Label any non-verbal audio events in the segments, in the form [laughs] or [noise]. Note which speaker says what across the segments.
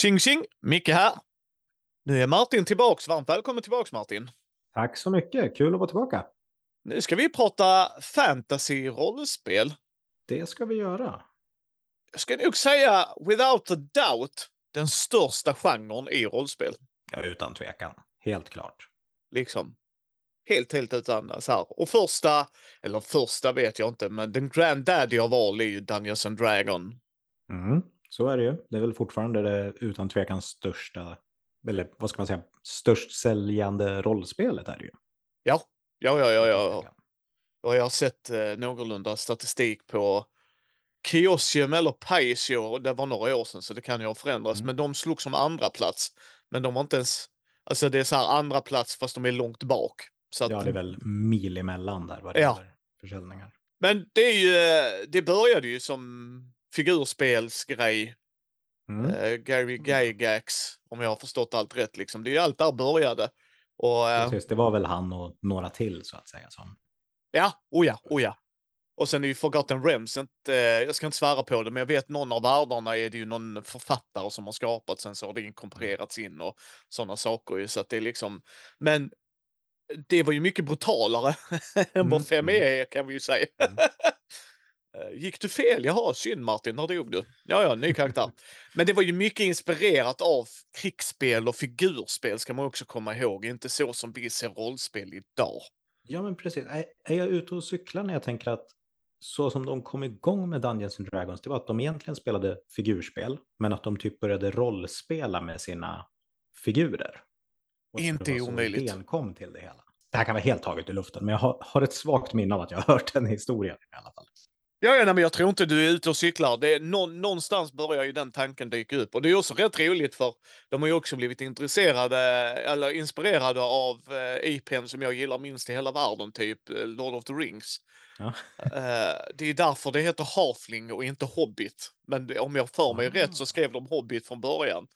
Speaker 1: Tjing tjing! Micke här. Nu är Martin tillbaks. Varmt välkommen tillbaks Martin.
Speaker 2: Tack så mycket. Kul att vara tillbaka.
Speaker 1: Nu ska vi prata fantasy-rollspel.
Speaker 2: Det ska vi göra.
Speaker 1: Jag ska nog säga, without a doubt, den största genren i rollspel.
Speaker 2: Ja, utan tvekan. Helt klart.
Speaker 1: Liksom. Helt, helt utan så här. Och första, eller första vet jag inte, men den granddaddy av all är ju Dungeons and Dragon.
Speaker 2: Mm, så är det ju. Det är väl fortfarande det utan tvekan största, eller vad ska man säga, störst säljande rollspelet är det ju.
Speaker 1: Ja, ja, ja, ja. ja. Och jag har sett eh, någorlunda statistik på Kiosium eller Paisio, det var några år sedan så det kan ju ha förändrats,
Speaker 2: Mm.
Speaker 1: men de slog som andra plats. Men de var inte ens, alltså det är så här andra plats fast de är långt bak. Så att,
Speaker 2: Ja, det är väl mil emellan där vad det
Speaker 1: Ja.
Speaker 2: gäller försäljningar.
Speaker 1: Men det är ju, eh, det började ju som figurspelsgrej.
Speaker 2: Mm.
Speaker 1: Eh, Gary Gygax, om jag har förstått allt rätt liksom. Det är ju allt där började. Och eh,
Speaker 2: Precis, det var väl han och några till så att säga. Som...
Speaker 1: ja, oh ja, oh ja. Och sen är ju Forgotten Realms, inte, eh, jag ska inte svära på det, men jag vet någon av världarna är det ju någon författare som har skapat, sen så har det inkorporerats in och sådana saker så att det är liksom, men det var ju mycket brutalare [laughs] än vad
Speaker 2: Mm,
Speaker 1: 5E är kan vi ju säga.
Speaker 2: Mm. [laughs]
Speaker 1: Eh, Gick du fel? Jaha, synd Martin, när dog du? Ja, ja, ny karaktär. [laughs] Men det var ju mycket inspirerat av krigsspel och figurspel ska man också komma ihåg, inte så som vi ser rollspel idag.
Speaker 2: Ja, men precis. Är, är jag ute och cyklar när jag tänker att så som de kom igång med Dungeons and Dragons, det var att de egentligen spelade figurspel, men att de typ började rollspela med sina figurer. Och
Speaker 1: Inte omöjligt.
Speaker 2: idén kom till det hela. Det här kan vara helt taget i luften, men jag har, har ett svagt minne av att jag har hört den historien i alla fall.
Speaker 1: Ja, ja nej, men jag tror inte du är ute och cyklar. Det är nå- någonstans börjar ju den tanken dyka upp. Och det är också rätt roligt för de har ju också blivit intresserade eller inspirerade av eh, IPn som jag gillar minst i hela världen, typ eh, Lord of the Rings.
Speaker 2: Ja.
Speaker 1: Eh, det är därför det heter Halfling och inte Hobbit. Men det, om jag för mig
Speaker 2: Ah.
Speaker 1: rätt så skrev de Hobbit från början.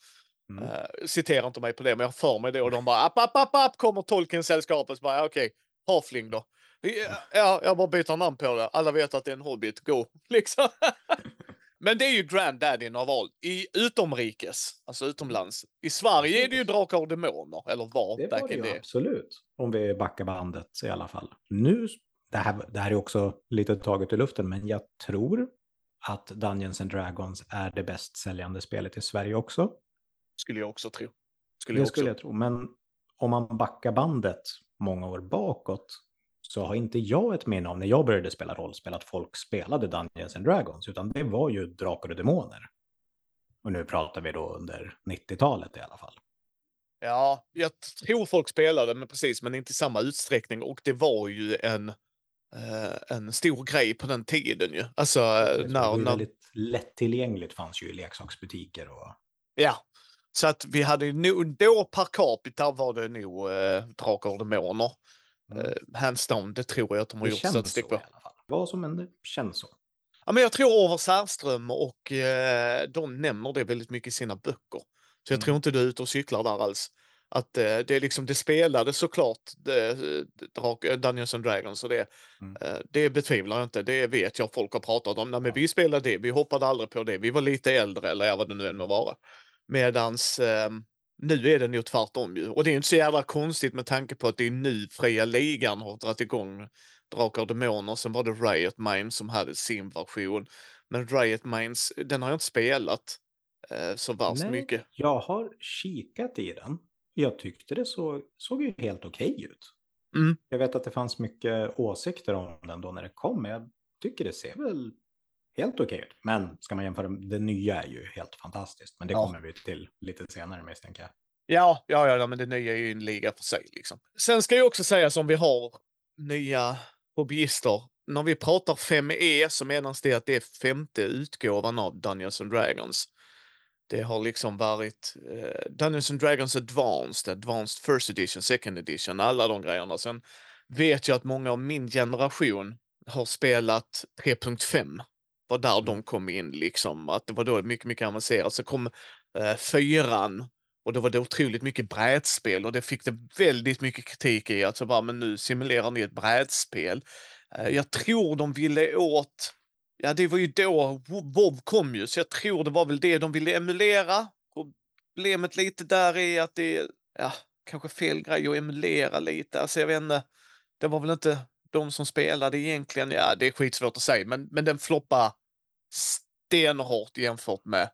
Speaker 2: Mm.
Speaker 1: Uh, citera inte mig på det, men jag för mig det. Och de bara app, app, app, app, kommer Tolkien-sällskapet. Okej, Halfling då. Ja, Ja, jag bara byter namn på det. Alla vet att det är en Hobbit. Go! [laughs] Liksom. Men det är ju granddaddyn av all. I utomrikes, alltså utomlands. I Sverige är det ju Drakar och Demoner, eller var,
Speaker 2: Det var det ju absolut, om vi backar bandet i alla fall. Nu, det här, det här är också lite taget i luften, men jag tror att Dungeons and Dragons är det bäst säljande spelet i Sverige också.
Speaker 1: Skulle jag också tro. Skulle
Speaker 2: Det
Speaker 1: jag också.
Speaker 2: skulle jag tro, men om man backar bandet många år bakåt så har inte jag ett minne av när jag började spela rollspel att folk spelade Dungeons and Dragons, utan det var ju Drakar och Demoner. Och nu pratar vi då under 90-talet i alla fall.
Speaker 1: Ja, jag tror folk spelade, men precis, men inte i samma utsträckning. Och det var ju en, eh, en stor grej på den tiden ju. Alltså, eh,
Speaker 2: Det var
Speaker 1: när,
Speaker 2: ju
Speaker 1: när,
Speaker 2: väldigt lättillgängligt fanns ju i leksaksbutiker och
Speaker 1: ja. Så att vi hade ju nog, då per capita var det nog eh, Drakar och Demoner.
Speaker 2: Mm.
Speaker 1: Eh, hands down, det tror jag att de har
Speaker 2: det
Speaker 1: gjort statistik på.
Speaker 2: Vad som än känns så.
Speaker 1: Ja, men jag tror Orvar Särström och eh, de nämner det väldigt mycket i sina böcker. Så jag
Speaker 2: Mm.
Speaker 1: tror inte du är ute och cyklar där alls. Att eh, det är liksom, det spelade såklart Drak- eh, Dungeons and Dragons och det,
Speaker 2: Mm.
Speaker 1: eh, det betvivlar jag inte. Det vet jag folk har pratat om. Nej, men vi spelade det, vi hoppade aldrig på det. Vi var lite äldre eller vad det nu än må vara. Medans eh, nu är det nog tvärtom ju. Och det är inte så jävla konstigt med tanke på att det är nu Fria Ligan har dragit igång Drakar och Demoner. Sen var det Riot Minds som hade sin version. Men Riot Minds, den har jag inte spelat eh, så värst
Speaker 2: Nej.
Speaker 1: mycket.
Speaker 2: Jag har kikat i den. Jag tyckte det så, såg ju helt okej ut.
Speaker 1: Mm.
Speaker 2: Jag vet att det fanns mycket åsikter om den då när det kom, men jag tycker det ser väl helt okej ut. Men ska man jämföra, det nya är ju helt fantastiskt. Men det
Speaker 1: Ja.
Speaker 2: kommer vi till lite senare misstänker jag.
Speaker 1: Ja, ja, ja, men det nya är ju en liga för sig. Liksom. Sen ska jag också säga som vi har nya hobbyister. När vi pratar 5E så menas det att det är femte utgåvan av Dungeons and Dragons. Det har liksom varit eh, Dungeons and Dragons Advanced, Advanced First Edition, Second Edition, alla de grejerna. Sen vet jag att många av min generation har spelat 3.5. var där de kom in liksom. Att det var då mycket, mycket avancerat. Så kom eh, fyran och då var det otroligt mycket brädspel och det fick det väldigt mycket kritik i. Alltså bara, men nu simulerar ni ett brädspel. Eh, jag tror de ville åt, ja det var ju då WoW kom ju, så jag tror det var väl det de ville emulera. Problemet lite där är att det ja, kanske fel grej att emulera lite. Alltså jag vet inte, det var väl inte de som spelade egentligen, ja det är skitsvårt att säga, men, men den floppar stenhårt jämfört med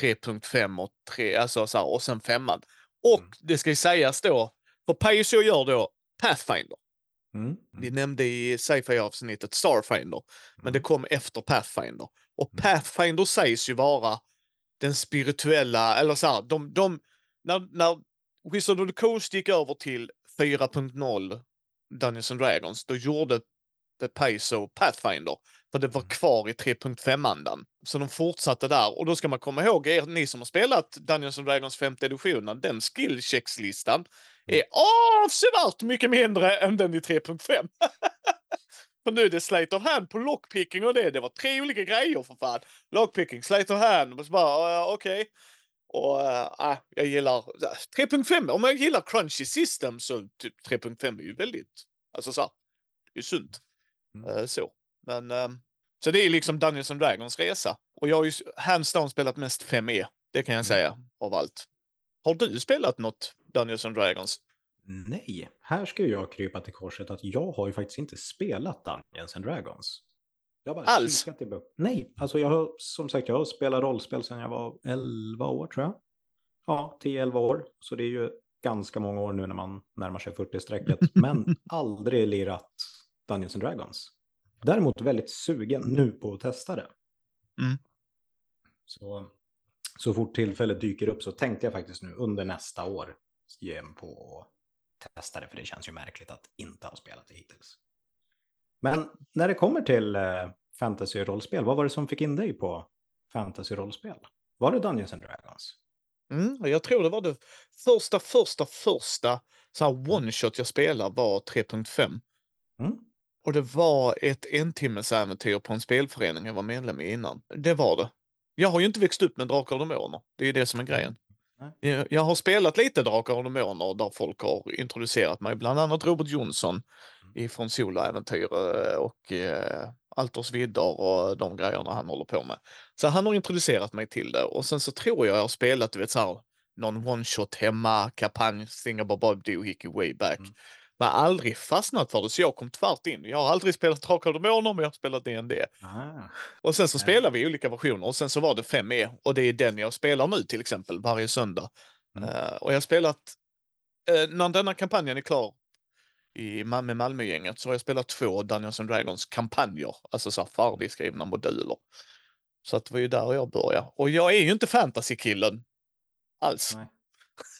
Speaker 1: 3.5 och 3, alltså så här, och sen femman. Och
Speaker 2: Mm.
Speaker 1: det ska ju sägas då, för Paizo gör då Pathfinder.
Speaker 2: Mm.
Speaker 1: Vi nämnde i sci-fi avsnittet Starfinder, men det
Speaker 2: Mm.
Speaker 1: kom efter Pathfinder. Och
Speaker 2: Mm.
Speaker 1: Pathfinder sägs ju vara den spirituella, eller så här, de, de, när, när Wizard of the Coast gick över till 4.0 Dungeons and Dragons, då gjorde The Paizo Pathfinder, för det var
Speaker 2: Mm.
Speaker 1: kvar i 3.5-andan. Så de fortsatte där, och då ska man komma ihåg, er, ni som har spelat Dungeons and Dragons femte editionen, den skillcheckslistan är avsevärt mycket mindre än den i 3.5. [laughs] För nu är det slate of hand på lockpicking och det. Det var tre olika grejer för fan. Lockpicking, slate of hand. Och så bara, okej. Och uh, jag gillar 3.5. Om jag gillar crunchy system så typ 3.5 är ju väldigt, alltså så här, det är sunt.
Speaker 2: Mm.
Speaker 1: Eh, så. Men, ehm, så det är liksom Dungeons and Dragons resa. Och jag har ju hands down spelat mest 5e. Det kan jag
Speaker 2: Mm.
Speaker 1: säga av allt. Har du spelat något Dungeons and Dragons?
Speaker 2: Nej, här ska jag krypa till korset att jag har ju faktiskt inte spelat Dungeons and Dragons. Jag bara
Speaker 1: Alls?
Speaker 2: kikat i. Nej, alltså jag har som sagt jag har spelat rollspel sedan jag var 11 år tror jag. Ja, 10-11 år. Så det är ju ganska många år nu när man närmar sig 40-strecket. [laughs] Men aldrig lirat Dungeons and Dragons. Däremot väldigt sugen nu på att testa det.
Speaker 1: Mm.
Speaker 2: Så, så fort tillfället dyker upp så tänkte jag faktiskt nu under nästa år ge mig på att testa det. För det känns ju märkligt att inte ha spelat det hittills. Men när det kommer till eh, fantasy-rollspel, vad var det som fick in dig på fantasy-rollspel? Var det Dungeons and Dragons?
Speaker 1: Mm, och jag tror det var det första, första, första så här one shot jag spelade var 3.5.
Speaker 2: Mm.
Speaker 1: Och det var ett entimmes-äventyr på en spelförening jag var medlem i innan. Det var det. Jag har ju inte växt upp med Drakar och Demoner. Det är ju det som är grejen.
Speaker 2: Nej.
Speaker 1: Jag, har spelat lite Drakar och Demoner där folk har introducerat mig, bland annat Robert Jonsson ifrån Soloäventyr eh, och eh, Alters vidder och de grejerna han håller på med. Så han har introducerat mig till det och sen så tror jag jag har spelat, du vet så här, någon one shot hemma, kampanj, Thingamabob Doohickey way back.
Speaker 2: Mm.
Speaker 1: Men aldrig fastnat för det, så jag kom tvärt in. Jag har aldrig spelat Drakar och Demoner, men jag har spelat D&D.
Speaker 2: Ah.
Speaker 1: Och sen så spelar vi olika versioner och sen så var det 5E och det är den jag spelar nu till exempel varje söndag.
Speaker 2: Mm.
Speaker 1: Eh, och jag har spelat, uh, när denna kampanjen är klar i Mal- med Malmögänget så har jag spelat två Dungeons and Dragons kampanjer, alltså så här färdigskrivna moduler. Så att det var ju där jag började. Och jag är ju inte fantasy-killen. Alls.
Speaker 2: Nej.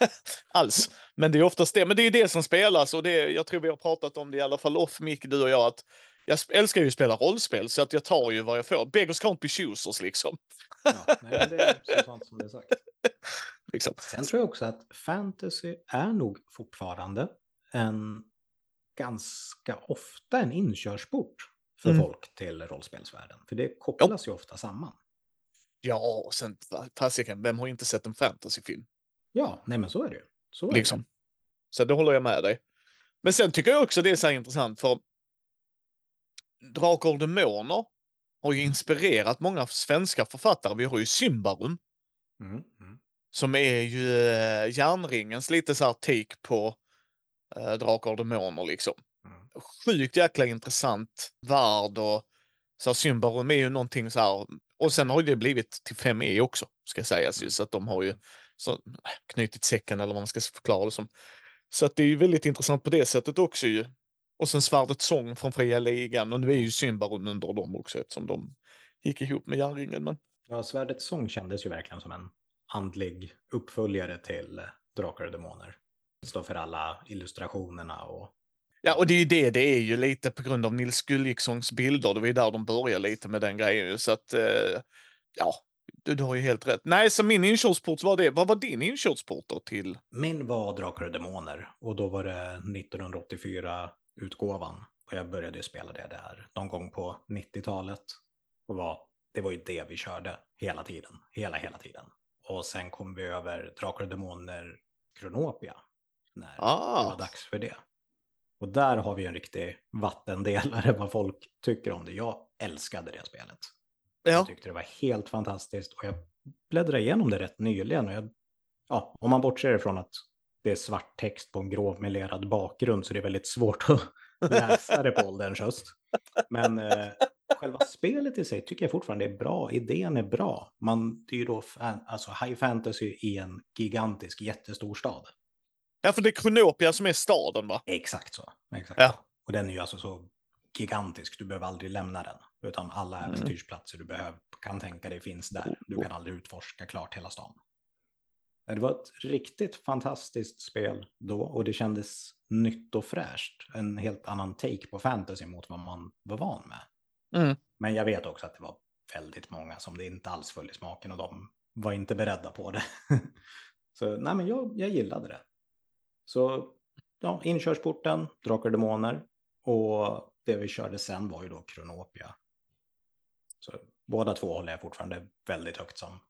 Speaker 2: [laughs]
Speaker 1: Alls. Men det är oftast det. Men det är det som spelas och det, jag tror vi har pratat om det i alla fall off Mick, du och jag, att jag älskar ju att spela rollspel så att jag tar ju vad jag får. Beggars can't be choosers liksom.
Speaker 2: Ja, nej, men det är så [laughs] sant som det är sagt.
Speaker 1: liksom.
Speaker 2: Sen tror jag också att fantasy är nog fortfarande en ganska ofta en inkörsport för
Speaker 1: Mm.
Speaker 2: folk till rollspelsvärlden. För det kopplas ju ofta samman.
Speaker 1: Ja, och sen fa- fasiken, vem har inte sett en fantasyfilm?
Speaker 2: Ja, nej men så är det. Så är
Speaker 1: Liksom. Så det håller jag med dig. Men sen tycker jag också det är så här intressant för Drakar och Demoner har ju inspirerat många svenska författare. Vi har ju Symbarum
Speaker 2: det. Mm, mm.
Speaker 1: som är ju eh, järnringens lite så här take på eh, Drakar och Demoner liksom.
Speaker 2: Mm.
Speaker 1: Sjukt jäkla intressant värld och så här, Symbarum är ju någonting så här. Och sen har ju det blivit till 5E också ska sägas ju så att de har ju så, äh, knutit säcken eller vad man ska förklara det som. Så att det är ju väldigt intressant på det sättet också ju. Och sen Svärdets sång från Fria Ligan och nu är ju Symbarum under dem också eftersom de gick ihop med järnringen. Men
Speaker 2: Ja, Svärdets sång kändes ju verkligen som en andlig uppföljare till eh, Drakar och Demoner. Står för alla illustrationerna och...
Speaker 1: Ja, och det är ju det, det är ju lite på grund av Nils Gullikssons bilder. Det var ju där de började lite med den grejen. Så att, eh, ja, du, du har ju helt rätt. Nej, så min inkörsport var det. Vad var din inkörsport då till?
Speaker 2: Min var Drakar och Demoner och då var det 1984-utgåvan. Och jag började ju spela det där någon gång på 90-talet. Och var, det var ju det vi körde hela tiden, hela, hela tiden. Och sen kom vi över Drakar och Demoner Kronopia. När det
Speaker 1: Ah,
Speaker 2: var dags för det. Och där har vi en riktig vattendelare [laughs] vad folk tycker om det. Jag älskade det spelet.
Speaker 1: Ja.
Speaker 2: Jag tyckte det var helt fantastiskt och jag bläddrade igenom det rätt nyligen och jag ja, om man bortser ifrån att det är svart text på en grovmelerad bakgrund så det är väldigt svårt att [laughs] läsa det på ålderns höst. Men eh, själva spelet i sig tycker jag fortfarande är bra. Idén är bra. Man, det är ju då fan, alltså high fantasy i en gigantisk jättestor stad.
Speaker 1: Ja, för det är Kronopia som är staden va?
Speaker 2: Exakt så. Exakt.
Speaker 1: Ja.
Speaker 2: Och den är ju alltså så gigantisk, du behöver aldrig lämna den. Utan alla
Speaker 1: Mm.
Speaker 2: äventyrsplatser du behöver, kan tänka dig finns där. Du kan aldrig utforska klart hela stan. Det var ett riktigt fantastiskt spel då och det kändes nytt och fräscht. En helt annan take på fantasy mot vad man var van med.
Speaker 1: Mm.
Speaker 2: Men jag vet också att det var väldigt många som det inte alls föll i smaken och de var inte beredda på det. [laughs] Så nej, men jag, jag gillade det. Så ja, inkörsporten, Drakar och Demoner och det vi körde sen var ju då Kronopia. Så båda två håller jag fortfarande väldigt högt som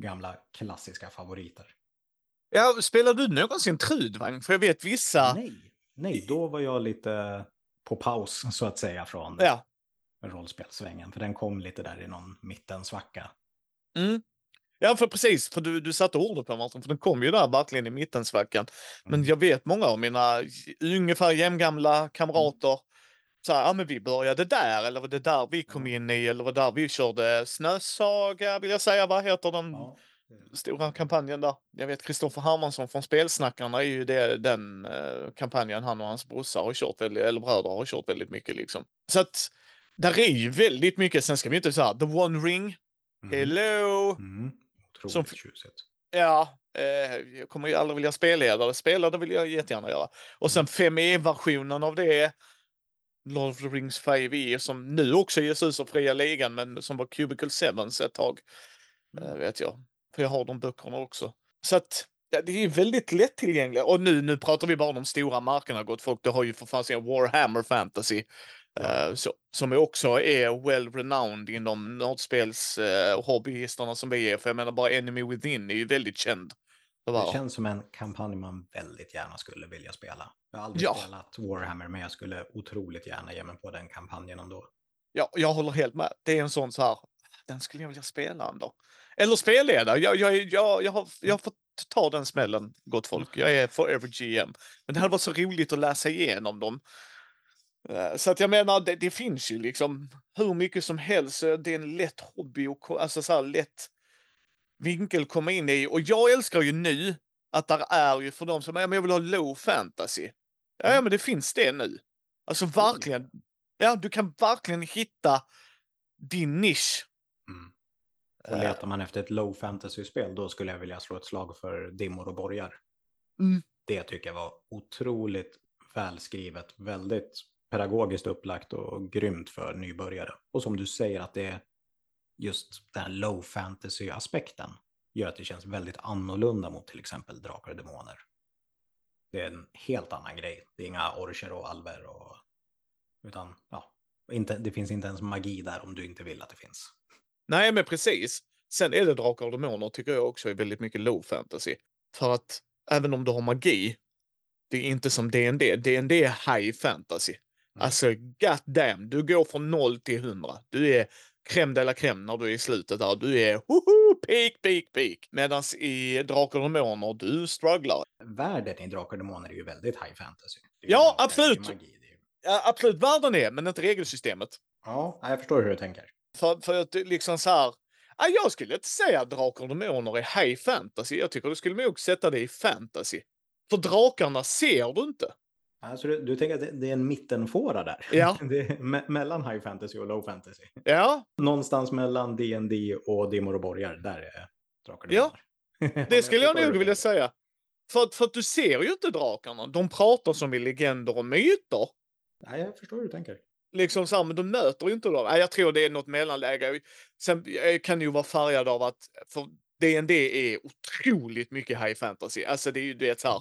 Speaker 2: gamla klassiska favoriter.
Speaker 1: Ja, spelar du någonsin Trudvagn? För jag vet vissa...
Speaker 2: Nej, nej, då var jag lite på paus så att säga från
Speaker 1: Ja.
Speaker 2: rollspelssvängen. För den kom lite där i någon mittensvacka.
Speaker 1: Mm. Ja, för precis. För du, du satte ordet på Martin, för den kom ju där verkligen i mittensvackan. Men
Speaker 2: Mm.
Speaker 1: jag vet många av mina ungefär jämngamla kamrater så här, ja men vi började där, eller var det där vi kom in i, eller var där vi körde Snösaga, vill jag säga, vad heter den
Speaker 2: Ja.
Speaker 1: stora kampanjen där? Jag vet Kristoffer Hermansson från Spelsnackarna är ju det, den eh, kampanjen han och hans brorsa har kört väldigt, eller bröder har kört väldigt mycket liksom. Så att där är ju väldigt mycket, sen ska vi inte säga The One Ring,
Speaker 2: Mm.
Speaker 1: Hello,
Speaker 2: Mm. Otroligt
Speaker 1: Som-
Speaker 2: tjusigt.
Speaker 1: Ja, eh, jag kommer ju aldrig vilja spela det. Spela det vill jag jättegärna göra. Och sen 5e-versionen av det. Lord of the Rings 5e e, som nu också ges ut av fria ligan men som var Cubicle 7 ett tag. Det vet jag. För jag har de böckerna också. Så att ja, det är väldigt lättillgängligt. Och nu, nu pratar vi bara om de stora markerna gott folk. Det har ju för fan sin Warhammer Fantasy.
Speaker 2: Ja.
Speaker 1: Uh, så, som också är well renowned inom nördspels eh, uh, hobbyisterna som vi är. För jag menar bara Enemy Within är ju väldigt känd att
Speaker 2: Det känns som en kampanj man väldigt gärna skulle vilja spela. Jag har aldrig
Speaker 1: Ja.
Speaker 2: spelat Warhammer, men jag skulle otroligt gärna ge mig på den kampanjen ändå.
Speaker 1: Ja, jag håller helt med. Det är en sån så här, den skulle jag vilja spela ändå. Eller spelleda. Jag, jag, jag, jag, har, jag har fått ta den smällen, gott folk. Jag är forever GM. Men det hade varit så roligt att läsa igenom dem. Eh, Så att jag menar, det, det finns ju liksom hur mycket som helst. Det är en lätt hobby och alltså så här lätt vinkel komma in i. Och jag älskar ju nu att där är ju för dem som, ja men jag vill ha low fantasy. Ja, ja men det finns det nu. Alltså verkligen. Ja, du kan verkligen hitta din nisch.
Speaker 2: Mm. Och
Speaker 1: Eh,
Speaker 2: letar man efter ett low fantasy-spel, då skulle jag vilja slå ett slag för Dimmor och borgar.
Speaker 1: Mm.
Speaker 2: Det tycker jag var otroligt välskrivet, väldigt pedagogiskt upplagt och grymt för nybörjare. Och som du säger att det är just den här low fantasy-aspekten gör att det känns väldigt annorlunda mot till exempel Drakar och Demoner. Det är en helt annan grej. Det är inga orcher och alver och... Utan, ja, inte, det finns inte ens magi där om du inte vill att det finns.
Speaker 1: Nej, men precis. Sen är det Drakar och Demoner tycker jag också är väldigt mycket low fantasy. För att även om du har magi, det är inte som D&D. D&D är high fantasy.
Speaker 2: Mm.
Speaker 1: Alltså, god damn, du går från 0 till 100. Du är crème de la crème när du är i slutet där. Du är hoho, peak, peak, peak. Medan i Drakar och Demoner, du strugglar.
Speaker 2: Världen i Drakar och Demoner är ju väldigt high fantasy.
Speaker 1: Ja, absolut. Ja, absolut, världen är, men inte regelsystemet.
Speaker 2: Ja, jag förstår hur du tänker.
Speaker 1: För, för att liksom så här. Ja, jag skulle inte säga att Drakar och Demoner är high fantasy. Jag tycker du skulle nog sätta det i fantasy. För drakarna ser du inte.
Speaker 2: Alltså, du, du tänker att det, det är en mittenfåra där?
Speaker 1: Ja. [laughs]
Speaker 2: me mellan high fantasy och low fantasy.
Speaker 1: Ja,
Speaker 2: Någonstans mellan D&D och Dimmor och borgar, där är Drakar och
Speaker 1: Ja, [laughs] det skulle jag nog vilja säga. För för att du ser ju inte drakarna. De pratar som i legender och myter.
Speaker 2: Nej, jag förstår hur du tänker.
Speaker 1: Liksom så här, men du möter ju inte dem. Nej, jag tror det är något mellanläge. Sen eh, kan ju vara färgad av att för D&D är otroligt mycket high fantasy. Alltså det är ju du vet så här.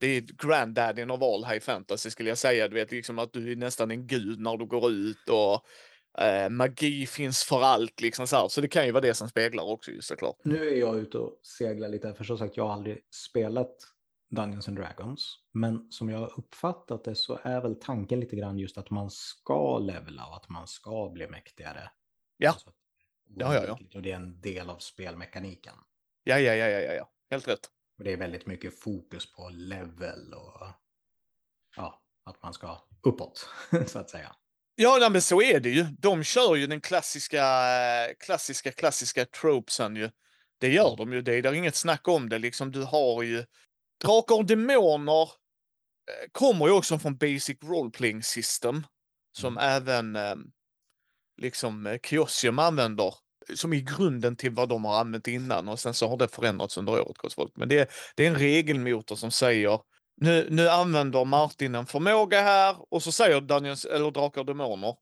Speaker 1: Det är granddaddy of all high fantasy skulle jag säga. Du vet liksom att du är nästan en gud när du går ut och eh, magi finns för allt liksom så här. Så det kan ju vara det som speglar också ju såklart.
Speaker 2: Nu är jag ute och seglar lite, för som sagt, jag har aldrig spelat Dungeons and Dragons. Men som jag har uppfattat det så är väl tanken lite grann just att man ska levla och att man ska bli mäktigare.
Speaker 1: Ja.
Speaker 2: Alltså,
Speaker 1: Ja, ja, ja.
Speaker 2: Och det är en del av spelmekaniken.
Speaker 1: Ja, ja, ja, ja, ja. Helt rätt.
Speaker 2: Och det är väldigt mycket fokus på level och ja, att man ska uppåt, [laughs] så att säga.
Speaker 1: Ja, men så är det ju. De kör ju den klassiska, klassiska, klassiska tropesen ju. Det gör de ju. Det är, det är inget snack om det. Liksom, du har ju Drakar och Demoner eh, kommer ju också från Basic Role Playing System som
Speaker 2: Mm.
Speaker 1: även eh, liksom eh, Kiosium använder som i grunden till vad de har använt innan och sen så har det förändrats under året gott folk. Men det, är- det är en regelmotor som säger nu, nu använder Martin en förmåga här och så säger Dungeons, eller Drakar och Demoner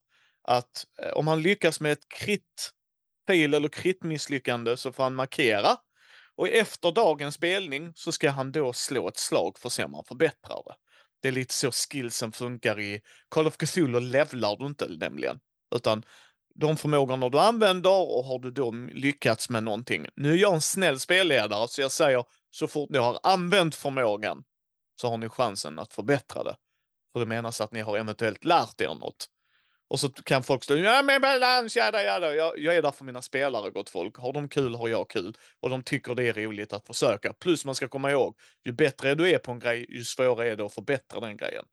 Speaker 1: att eh, om han lyckas med ett krit fail eller kritmisslyckande så får han markera. Och efter dagens spelning så ska han då slå ett slag för att se om han förbättrar det. Det är lite så skillsen funkar i Call of Cthulhu levlar du inte nämligen. Utan de förmågorna du använder och har du då lyckats med någonting. Nu är jag en snäll spelledare så jag säger så fort ni har använt förmågan så har ni chansen att förbättra det. För det menas att ni har eventuellt lärt er något. Och så kan folk stå ja men balans, jada jada. Jag, jag är där för mina spelare gott folk. Har de kul har jag kul. Och de tycker det är roligt att försöka. Plus man ska komma ihåg, ju bättre du är på en grej, ju svårare är det att förbättra den grejen.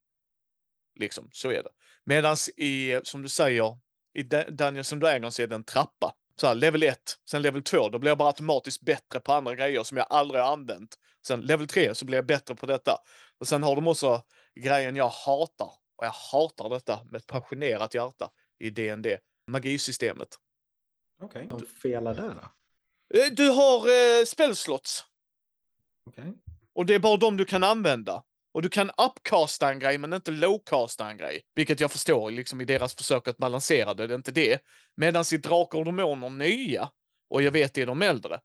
Speaker 1: Liksom, så är det. Medan i, som du säger, i Dungeons and Dragons är det en trappa. Så här, level 1, sen level 2, då blir jag bara automatiskt bättre på andra grejer som jag aldrig har använt. Sen level 3 så blir jag bättre på detta. Och sen har de också grejen jag hatar, och jag hatar detta med ett passionerat hjärta i DND, magisystemet.
Speaker 2: Okej. De felar där då?
Speaker 1: Eh, Du har eh, spellslots
Speaker 2: Okej.
Speaker 1: och det är bara de du kan använda. Och du kan upcasta en grej men inte lowcasta en grej. Vilket jag förstår liksom i deras försök att balansera det, det är inte det. Medan i Drakar och Demoner nya, och jag vet det är de äldre,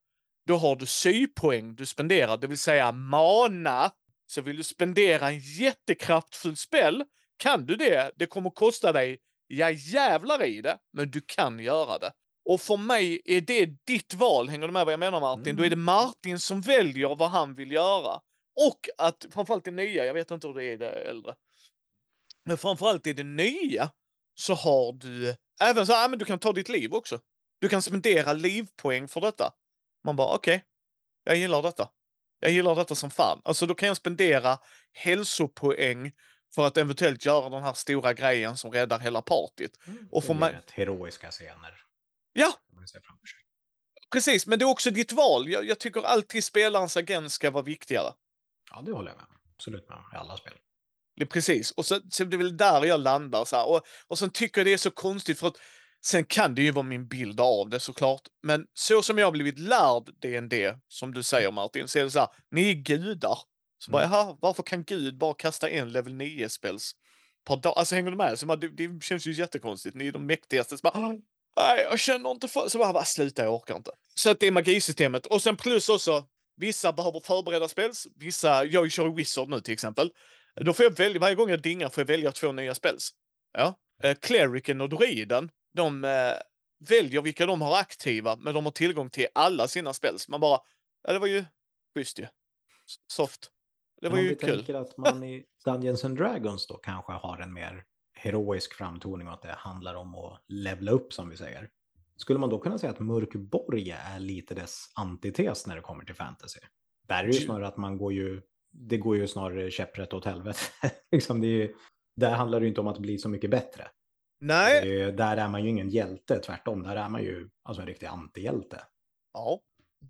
Speaker 1: då har du sypoäng du spenderar, det vill säga mana. Så vill du spendera en jättekraftfull spel, kan du det, det kommer kosta dig, ja jävlar i det, men du kan göra det. Och för mig är det ditt val, hänger du med vad jag menar Martin?
Speaker 2: Mm.
Speaker 1: Då är det Martin som väljer vad han vill göra. Och att framförallt det nya, jag vet inte hur det är i det äldre. Men framförallt i det nya så har du även så här, men du kan ta ditt liv också. Du kan spendera livpoäng för detta. Man bara okej, jag gillar detta. Jag gillar detta som fan. Alltså då kan jag spendera hälsopoäng för att eventuellt göra den här stora grejen som räddar hela. Och för
Speaker 2: Det
Speaker 1: mig-
Speaker 2: blir rätt heroiska scener.
Speaker 1: Ja,
Speaker 2: Man
Speaker 1: precis. Men det är också ditt val. Jag, jag tycker alltid spelarens agens ska vara viktigare.
Speaker 2: Ja, det håller jag med. Absolut med i alla spel.
Speaker 1: Det är precis. Och så, så det är väl där jag landar. Så här. Och, och sen tycker jag det är så konstigt för att sen kan det ju vara min bild av det såklart. Men så som jag har blivit lärd DND, som du säger Martin, så är det så här, ni är gudar. Så bara,
Speaker 2: Mm.
Speaker 1: jaha, varför kan Gud bara kasta en level 9 spels per dag? Alltså hänger du med? Så bara, det, det känns ju jättekonstigt. Ni är de mäktigaste. Så bara, nej, jag känner inte för... Så bara, bara sluta, jag orkar inte. Så att det är magisystemet. Och sen plus också, vissa behöver förbereda spels. Vissa, jag kör Wizard nu till exempel. Då får jag välja, varje gång jag dingar får jag välja två nya spels. Ja. Eh, Clericen och Druiden, de eh, väljer vilka de har aktiva, men de har tillgång till alla sina spels. Man bara, ja det var ju schysst ju. Soft. Det
Speaker 2: Men
Speaker 1: var
Speaker 2: om
Speaker 1: ju
Speaker 2: vi
Speaker 1: kul.
Speaker 2: tänker att man i Dungeons and Dragons då kanske har en mer heroisk framtoning och att det handlar om att levla upp som vi säger. Skulle man då kunna säga att Mörkborg är lite dess antites när det kommer till fantasy? Där är det ju snarare att man går ju, det går ju snarare käpprätt åt helvete. [laughs] liksom det är ju, där handlar det ju inte om att bli så mycket bättre.
Speaker 1: Nej.
Speaker 2: Är, där är man ju ingen hjälte, tvärtom. Där är man ju alltså en riktig antihjälte.
Speaker 1: Ja,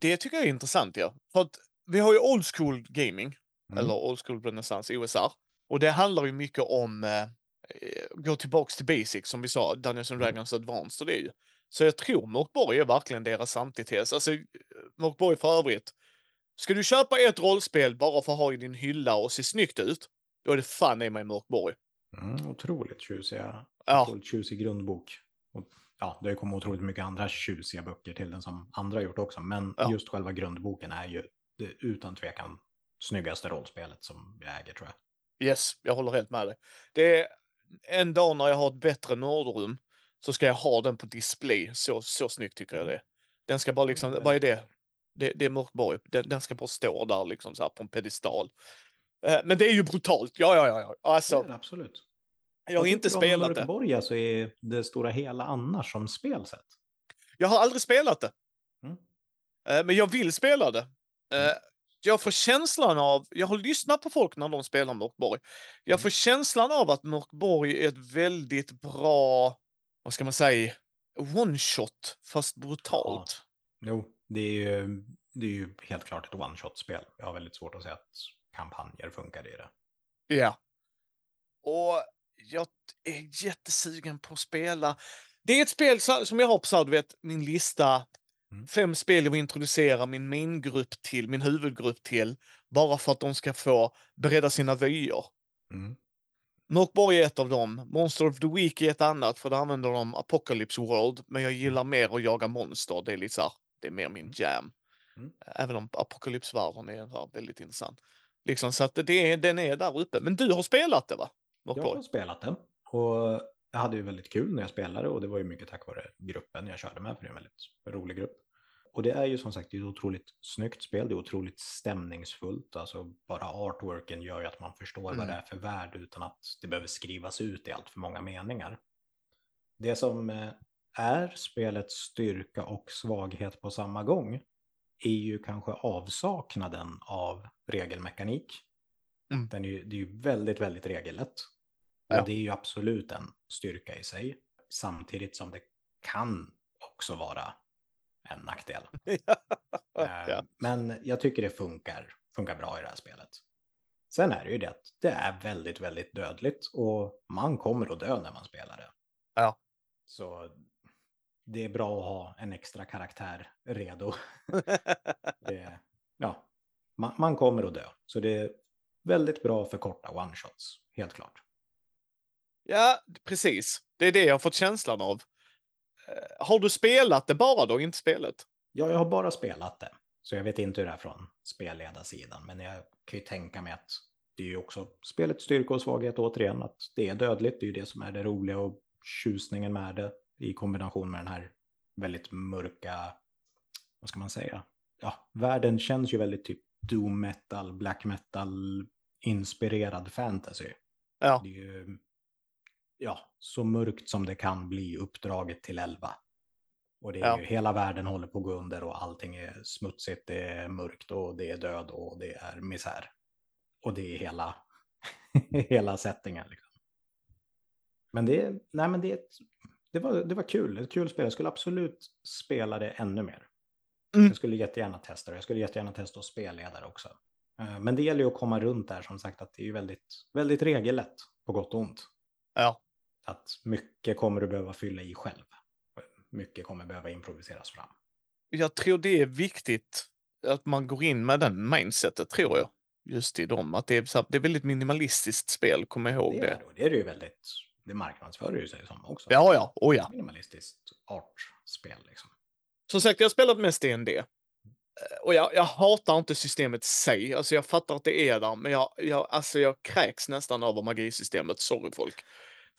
Speaker 1: det tycker jag är intressant ja. För att vi har ju old school gaming,
Speaker 2: Mm.
Speaker 1: eller old school renässans, OSR. Och det handlar ju mycket om eh, eh, gå tillbaks till basic som vi sa, Dungeons and
Speaker 2: Mm.
Speaker 1: Dragons Advanced och det är ju. Så jag tror Mörkborg är verkligen deras antites. Alltså, Mörkborg för övrigt. Ska du köpa ett rollspel bara för att ha i din hylla och se snyggt ut, då är det fan i mig Mörkborg.
Speaker 2: Mm, otroligt tjusiga,
Speaker 1: Ja.
Speaker 2: otroligt tjusig grundbok. Och, ja, det kommer otroligt mycket andra tjusiga böcker till den som andra har gjort också. Men
Speaker 1: Ja.
Speaker 2: just själva grundboken är ju det, utan tvekan snyggaste rollspelet som jag äger tror jag.
Speaker 1: Yes, jag håller helt med dig. Det är en dag när jag har ett bättre nördrum så ska jag ha den på display. Så, så snyggt tycker jag det är. Den ska bara liksom, vad är det? Det, det är Mörkborg. Den, den ska bara stå där liksom så här på en pedestal. Eh, Men det är ju brutalt. Ja, ja, ja. ja.
Speaker 2: Det
Speaker 1: Alltså,
Speaker 2: det absolut.
Speaker 1: jag har inte spelat det.
Speaker 2: Mörkborg alltså är det stora hela annars som spelsätt.
Speaker 1: Jag har aldrig spelat det.
Speaker 2: Mm.
Speaker 1: Eh, Men jag vill spela det. Eh, jag får känslan av, jag har lyssnat på folk när de spelar Mörkborg. Jag
Speaker 2: Mm.
Speaker 1: får känslan av att Mörkborg är ett väldigt bra, vad ska man säga, one shot fast brutalt.
Speaker 2: Jo, det är ju, det är ju helt klart ett one-shot-spel. Jag har väldigt svårt att säga att kampanjer funkar i det.
Speaker 1: Ja. Och jag är jättesugen på att spela. Det är ett spel som jag har på så du vet, min lista.
Speaker 2: Mm.
Speaker 1: Fem spel jag vill introducera min main-grupp till, min huvudgrupp till. Bara för att de ska få bredda sina vyer.
Speaker 2: Mm.
Speaker 1: Mörkborg är ett av dem. Monster of the Week är ett annat, för då använder de Apocalypse World. Men jag gillar mer att jaga monster. Det är lite så här, det är mer min jam.
Speaker 2: Mm.
Speaker 1: Även om Apocalypse-världen är här väldigt intressant. Liksom, så att det är, den är där uppe. Men du har spelat det va?
Speaker 2: Jag
Speaker 1: Mörkborg?
Speaker 2: har spelat det och jag hade ju väldigt kul när jag spelade och det var ju mycket tack vare gruppen jag körde med för det är en väldigt rolig grupp. Och det är ju som sagt ett otroligt snyggt spel, det är otroligt stämningsfullt, alltså bara artworken gör ju att man förstår
Speaker 1: Mm.
Speaker 2: vad det är för värld utan att det behöver skrivas ut i allt för många meningar. Det som eh, är spelets styrka och svaghet på samma gång är ju kanske avsaknaden av regelmekanik.
Speaker 1: Mm.
Speaker 2: Den är ju, det är ju väldigt, väldigt regellätt. Och
Speaker 1: Ja.
Speaker 2: det är ju absolut en styrka i sig. Samtidigt som det kan också vara en nackdel. [laughs] Eh,
Speaker 1: ja.
Speaker 2: Men jag tycker det funkar, funkar bra i det här spelet. Sen är det ju det att det är väldigt, väldigt dödligt och man kommer att dö när man spelar det.
Speaker 1: Ja.
Speaker 2: Så det är bra att ha en extra karaktär redo. [laughs] Det, ja, man, man kommer att dö. Så det är väldigt bra för korta one-shots, helt klart.
Speaker 1: ja, precis. Det är det jag har fått känslan av. Eh, Har du spelat det bara då, inte spelet?
Speaker 2: Ja, jag har bara spelat det. Så jag vet inte hur det är från spelledarsidan. Men jag kan ju tänka mig att det är ju också spelets styrka och svaghet återigen. Att det är dödligt, det är ju det som är det roliga och tjusningen med det. I kombination med den här väldigt mörka, vad ska man säga? Ja, världen känns ju väldigt typ doom metal, black metal inspirerad fantasy.
Speaker 1: Ja.
Speaker 2: Det är ju, ja, så mörkt som det kan bli uppdraget till 11. Och det är
Speaker 1: Ja.
Speaker 2: ju, hela världen håller på att gå under och allting är smutsigt, det är mörkt och det är död och det är misär. Och det är hela, [laughs] hela settingen. Liksom. Men det, nej, men det, det, var, det var kul, ett kul spel. Jag skulle absolut spela det ännu mer.
Speaker 1: Mm.
Speaker 2: Jag skulle jättegärna testa det. Jag skulle jättegärna testa att spelledare också. Eh, Men det gäller ju att komma runt där som sagt att det är ju väldigt, väldigt regellätt på gott och ont.
Speaker 1: Ja.
Speaker 2: Att mycket kommer du behöva fylla i själv. Mycket kommer behöva improviseras fram.
Speaker 1: Jag tror det är viktigt att man går in med den mindsetet, tror jag. Just i dem. Att det är, så det är väldigt minimalistiskt spel, kom ihåg
Speaker 2: Det är, det, det är det ju väldigt, det marknadsför ju sig som också.
Speaker 1: Ja, ja, oh ja.
Speaker 2: Minimalistiskt artspel liksom.
Speaker 1: Som sagt, jag har spelat mest D&D. Eh, Och jag, jag hatar inte systemet i sig. Alltså jag fattar att det är där, men jag, jag, alltså jag kräks nästan över magisystemet. Sorry folk.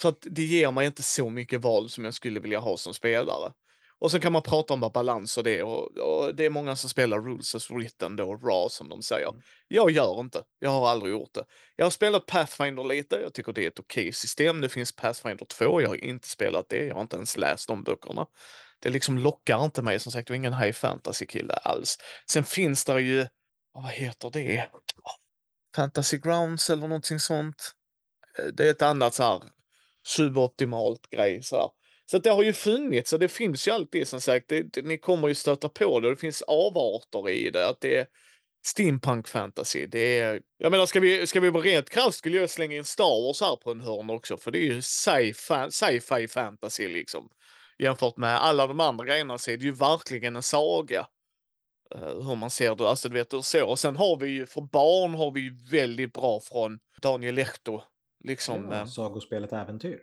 Speaker 1: För att det ger mig inte så mycket val som jag skulle vilja ha som spelare. Och så kan man prata om balans och det. Och, och det är många som spelar rules as written då, raw som de säger.
Speaker 2: Mm.
Speaker 1: Jag gör inte. Jag har aldrig gjort det. Jag har spelat Pathfinder lite. Jag tycker det är ett okej system. Det finns Pathfinder 2. Jag har inte spelat det. Jag har inte ens läst de böckerna. Det liksom lockar inte mig. Som sagt, jag är ingen high fantasy-kille alls. Sen finns det ju, vad heter det? Fantasy Grounds eller någonting sånt. Eh, Det är ett annat så här suboptimalt grej. Så, här. så att det har ju funnits och det finns ju alltid som sagt. Det, det, ni kommer ju stöta på det. och Det finns avarter i det. Att det är steampunk fantasy. Det är, jag menar, ska vi, ska vi vara rent krasst skulle jag slänga in Star Wars här på en hörn också. För det är ju sci-fi sci fantasy liksom. Jämfört med alla de andra grejerna så är det ju verkligen en saga. Eh, hur man ser det, alltså du vet hur så. Och sen har vi ju, för barn har vi ju väldigt bra från Daniel Lehto. Liksom,
Speaker 2: Ja,
Speaker 1: eh,
Speaker 2: sagospelet Äventyr.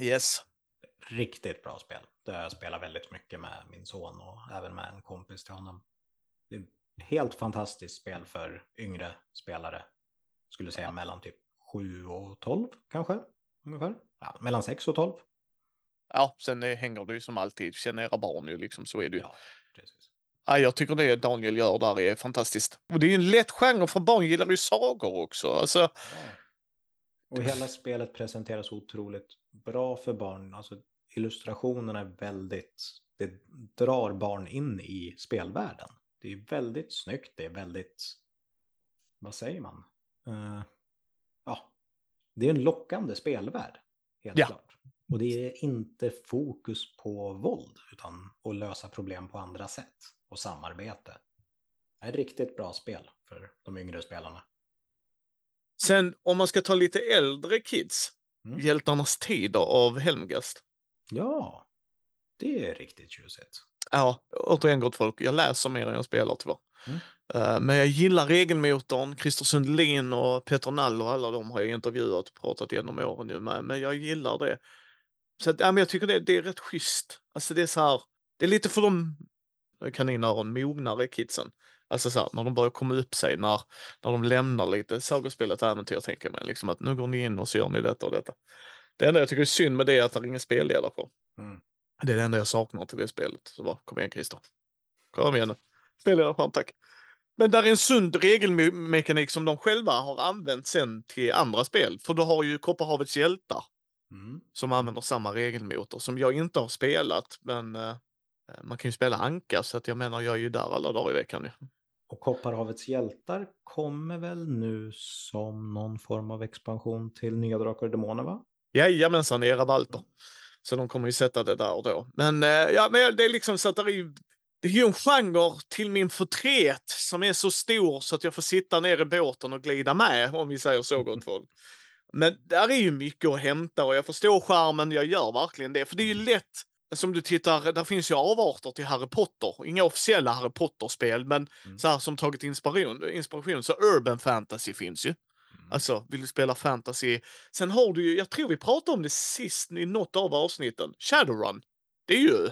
Speaker 1: yes.
Speaker 2: Riktigt bra spel. Det har jag spelat väldigt mycket med min son och även med en kompis till honom. Det är ett helt fantastiskt spel för yngre spelare. Skulle säga mellan typ 7 och 12 kanske. Ungefär. Ja, mellan 6 och 12.
Speaker 1: Ja, sen hänger det ju som alltid. Känner era barn ju liksom, så är det ju.
Speaker 2: Ja, precis.
Speaker 1: Ja, jag tycker det Daniel gör där är fantastiskt. Och det är en lätt genre för barn gillar ju sagor också. Alltså,
Speaker 2: Ja. Och hela spelet presenteras otroligt bra för barn. Alltså illustrationerna är väldigt, det drar barn in i spelvärlden. Det är väldigt snyggt, det är väldigt vad säger man? Uh, ja, det är en lockande spelvärld, helt
Speaker 1: Ja.
Speaker 2: klart. Och det är inte fokus på våld, utan att lösa problem på andra sätt och samarbete. Det är ett riktigt bra spel för de yngre spelarna.
Speaker 1: Sen om man ska ta lite äldre kids,
Speaker 2: Mm.
Speaker 1: Hjältarnas tider av Helmgast.
Speaker 2: Ja, det är riktigt tjusigt.
Speaker 1: Ja, återigen gott folk, jag läser mer än jag spelar tyvärr.
Speaker 2: Mm.
Speaker 1: Eh, Men jag gillar regelmotorn, Christer Sundlin och Peter Nall och alla de har jag intervjuat och pratat genom åren nu med. Men jag gillar det. Så att, ja, men jag tycker det, det är rätt schysst. Alltså det är så här, det är lite för de kaninöron mognare kidsen. Alltså så här, när de börjar komma upp sig, när, när de lämnar lite sagospelet äventyr tänker mig. Liksom att nu går ni in och så gör ni detta och detta. Det enda jag tycker är synd med det är att det är ingen spelledare på.
Speaker 2: Mm.
Speaker 1: Det är det enda jag saknar till det spelet. Så bara, kom igen Christer. Kom igen nu. Spelledarskärm, tack. Men där är en sund regelmekanik som de själva har använt sen till andra spel. För du har ju Kopparhavets hjältar
Speaker 2: Mm.
Speaker 1: som använder samma regelmotor som jag inte har spelat. Men eh, man kan ju spela Anka så att jag menar jag är ju där alla dagar i veckan. ju.
Speaker 2: Och Kopparhavets hjältar kommer väl nu som någon form av expansion till Nya Drakar och Demoner, va?
Speaker 1: Jajamensan, era Walter. Så de kommer ju sätta det där och då. Men, eh, ja, men det är liksom så att det är ju, det är ju en genre till min förtret som är så stor så att jag får sitta ner i båten och glida med, om vi säger så gott folk. Men där är ju mycket att hämta och jag förstår skärmen, jag gör verkligen det. För det är ju lätt, som du tittar, där finns ju avarter till Harry Potter. Inga officiella Harry Potter-spel, men
Speaker 2: Mm.
Speaker 1: så här som tagit inspiration, inspiration. Så urban fantasy finns ju.
Speaker 2: Mm.
Speaker 1: Alltså, vill du spela fantasy? Sen har du ju, jag tror vi pratade om det sist i något av avsnitten, Shadowrun. Det är ju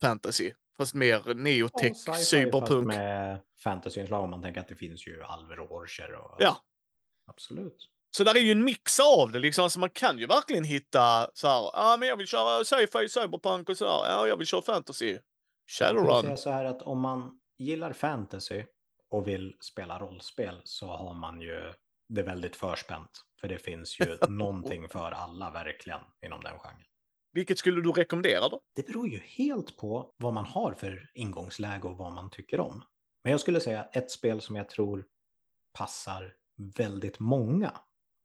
Speaker 1: fantasy, fast mer neotech,
Speaker 2: sci-fi
Speaker 1: cyberpunk.
Speaker 2: Med fantasyinslag om man tänker att det finns ju alver och orcher. Och...
Speaker 1: Ja,
Speaker 2: Absolut.
Speaker 1: Så där är ju en mix av det liksom. Alltså man kan ju verkligen hitta så här, ah, men jag vill köra sci-fi, cyberpunk och så här. Ja, jag vill köra fantasy.
Speaker 2: Jag
Speaker 1: Shadowrun.
Speaker 2: säga så här att om man gillar fantasy och vill spela rollspel så har man ju det väldigt förspänt. För det finns ju [laughs] någonting för alla verkligen inom den genren.
Speaker 1: Vilket skulle du rekommendera då?
Speaker 2: Det beror ju helt på vad man har för ingångsläge och vad man tycker om. Men jag skulle säga ett spel som jag tror passar väldigt många,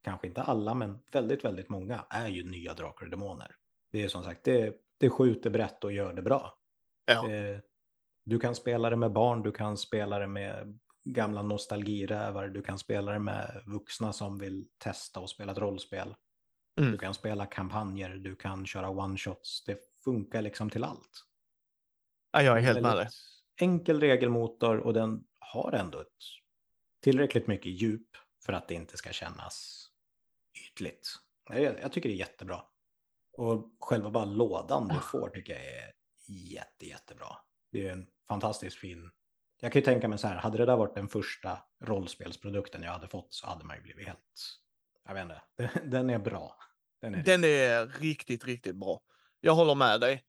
Speaker 2: kanske inte alla, men väldigt, väldigt många, är ju nya Drakar och Demoner. Det är som sagt, det, det skjuter brett och gör det bra.
Speaker 1: Ja.
Speaker 2: Eh, Du kan spela det med barn, du kan spela det med gamla nostalgirävar, du kan spela det med vuxna som vill testa och spela ett rollspel.
Speaker 1: Mm.
Speaker 2: Du kan spela kampanjer, du kan köra one-shots. Det funkar liksom till allt.
Speaker 1: ja, jag är helt med dig.
Speaker 2: Enkel regelmotor och den har ändå ett tillräckligt mycket djup för att det inte ska kännas ytligt. Jag, jag tycker det är jättebra. Och själva bara lådan du får tycker jag är jätte, jättebra. Det är en fantastiskt fin... Jag kan ju tänka mig så här, hade det där varit den första rollspelsprodukten jag hade fått så hade man ju blivit helt... Jag vet inte, [laughs] den är bra. Den är
Speaker 1: Den är riktigt, riktigt bra. Jag håller med dig.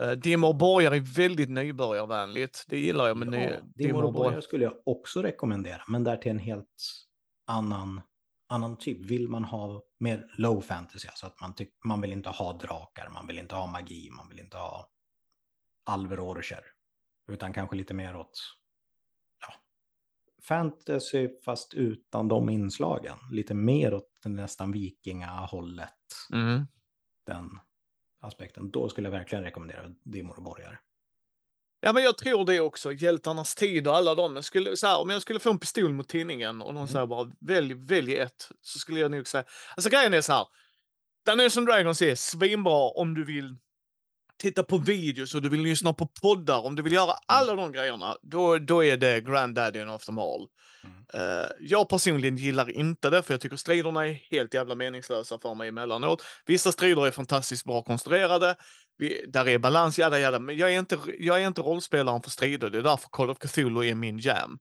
Speaker 1: Uh, Dimmer Borgar är väldigt nybörjarvänligt. Det gillar jag med ny,
Speaker 2: Ja, Dimor och Borgar skulle jag också rekommendera, men där till en helt annan, annan typ. Vill man ha mer low fantasy, alltså att man, tyck, man vill inte ha drakar, man vill inte ha magi, man vill inte ha alver och orcher, utan kanske lite mer åt ja, fantasy fast utan de inslagen. Lite mer åt den nästan vikingahållet,
Speaker 1: Mm.
Speaker 2: den aspekten. Då skulle jag verkligen rekommendera Dimor och Borgar.
Speaker 1: Ja, men jag tror det också. Hjältarnas tid och alla de. Jag skulle, så här, om jag skulle få en pistol mot tinningen och någon
Speaker 2: Mm.
Speaker 1: säger bara välj, välj ett, så skulle jag nog säga... Alltså grejen är så här. Dungeons and Dragons är svinbra om du vill titta på videos och du vill lyssna på poddar, om du vill göra alla de grejerna, då, då är det Granddaddy of them all.
Speaker 2: Mm.
Speaker 1: Eh, jag personligen gillar inte det, för jag tycker striderna är helt jävla meningslösa för mig emellanåt. Vissa strider är fantastiskt bra konstruerade, vi, där är balans, jada, jada, men jag är, inte, jag är inte rollspelaren för strider. Det är därför Call of Cthulhu är min jam.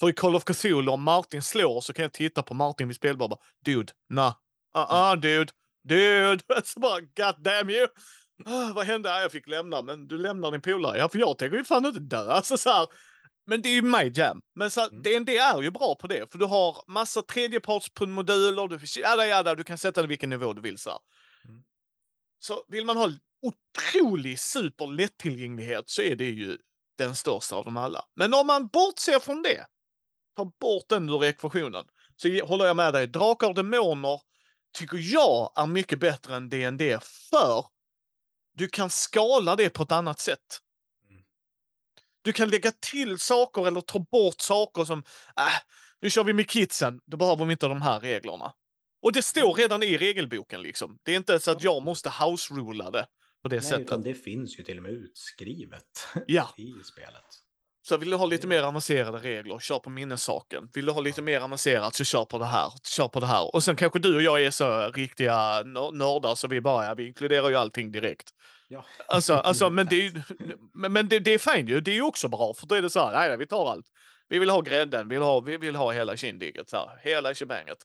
Speaker 1: För i Call of Cthulhu, om Martin slår så kan jag titta på Martin vid spelbord och bara, dude, nah, uh-uh, dude, dude, [laughs] så bara, god damn you. Ah, vad hände? Ah, jag fick lämna, men du lämnar din polare. Ja, för jag tänker ju fan inte dö. [laughs] Alltså, så här, men det är ju my jam. Men så,
Speaker 2: Mm.
Speaker 1: DND är ju bra på det, för du har massa tredjepartsmoduler, du, jada, jada, du kan sätta det vilken nivå du vill. Så.
Speaker 2: Mm.
Speaker 1: så vill man ha otrolig superlättillgänglighet så är det ju den största av dem alla. Men om man bortser från det ta bort den ur ekvationen. Så håller jag med dig. Drakar och Demoner tycker jag är mycket bättre än D&D för du kan skala det på ett annat sätt.
Speaker 2: Mm.
Speaker 1: Du kan lägga till saker eller ta bort saker som, äh, nu kör vi med kidsen, då behöver vi inte de här reglerna. Och det står redan i regelboken liksom. Det är inte så att jag måste house-rula det på det
Speaker 2: Nej,
Speaker 1: sättet.
Speaker 2: utan det finns ju till och med utskrivet [laughs]
Speaker 1: Ja.
Speaker 2: i spelet.
Speaker 1: Så vill du ha lite mer avancerade regler, kör på minnessaken. Vill du ha lite mer avancerat så kör på det här, kör på det här. Och sen kanske du och jag är så riktiga nör- nördar så vi bara, ja, vi inkluderar ju allting direkt.
Speaker 2: Ja.
Speaker 1: Alltså, alltså [laughs] men det är men det, det är fint ju, det är ju också bra för då är det så här, nej, nej vi tar allt. Vi vill ha grädden, vi vill ha, vi vill ha hela kindigget, så här, hela shebanget.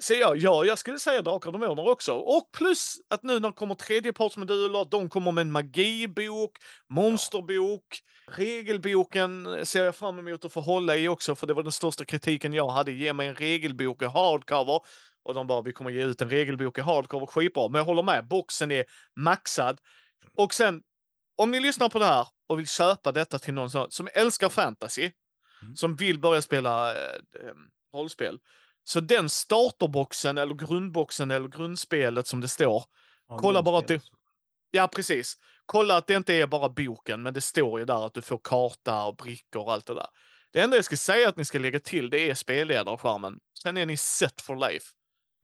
Speaker 1: Så ja, ja, jag skulle säga Drakar och Demoner också. Och plus att nu när det kommer tredjepartsmoduler, de kommer med en magibok, monsterbok, regelboken ser jag fram emot att få hålla i också, för det var den största kritiken jag hade. Ge mig en regelbok i hardcover. Och de bara, vi kommer ge ut en regelbok i hardcover, skitbra. Men jag håller med, boxen är maxad. Och sen, om ni lyssnar på det här och vill köpa detta till någon som, älskar fantasy,
Speaker 2: Mm.
Speaker 1: som vill börja spela eh, eh, rollspel, så den starterboxen eller grundboxen eller grundspelet som det står.
Speaker 2: Ja,
Speaker 1: Kolla bara att
Speaker 2: grundspelet.
Speaker 1: Ja, precis. Kolla att det inte är bara boken, men det står ju där att du får karta och brickor och allt det där. Det enda jag ska säga att ni ska lägga till, det är spelledarskärmen. Sen är ni set for life.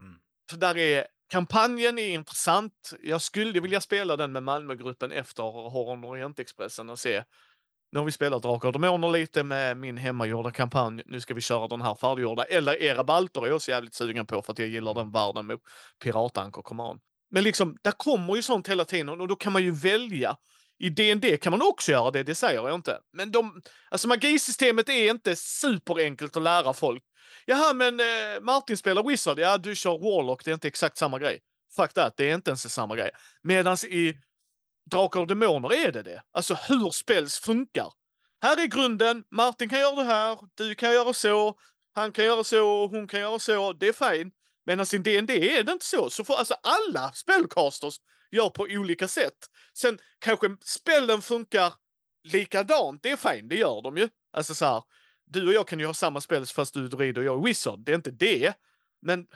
Speaker 2: Mm.
Speaker 1: För där är kampanjen är intressant. Jag skulle vilja spela den med Malmögruppen efter Horror Orientexpressen och se. Nu har vi spelat Drakar och Demoner lite med min hemmagjorda kampanj. Nu ska vi köra den här färdiggjorda. Eller era balter är jag också jävligt sugen på för att jag gillar den världen med Piratanker Command. Men liksom, där kommer ju sånt hela tiden och då kan man ju välja. I DND kan man också göra det, det säger jag inte. Men de, alltså magisystemet är inte superenkelt att lära folk. Jaha, men eh, Martin spelar Wizard. Ja, du kör Warlock. Det är inte exakt samma grej. Fuck that, det är inte ens samma grej. Medan i Drakar och Demoner är det det. Alltså hur spels funkar. Här är grunden. Martin kan göra det här. Du kan göra så. Han kan göra så. Hon kan göra så. Det är fint. Medan i D&D är det inte så. Så får alltså alla spellcasters gör på olika sätt. Sen kanske spelen funkar likadant. Det är fint, det gör de ju. Alltså så här, du och jag kan ju ha samma spel fast du är druid och jag är wizard. Det är inte det. Men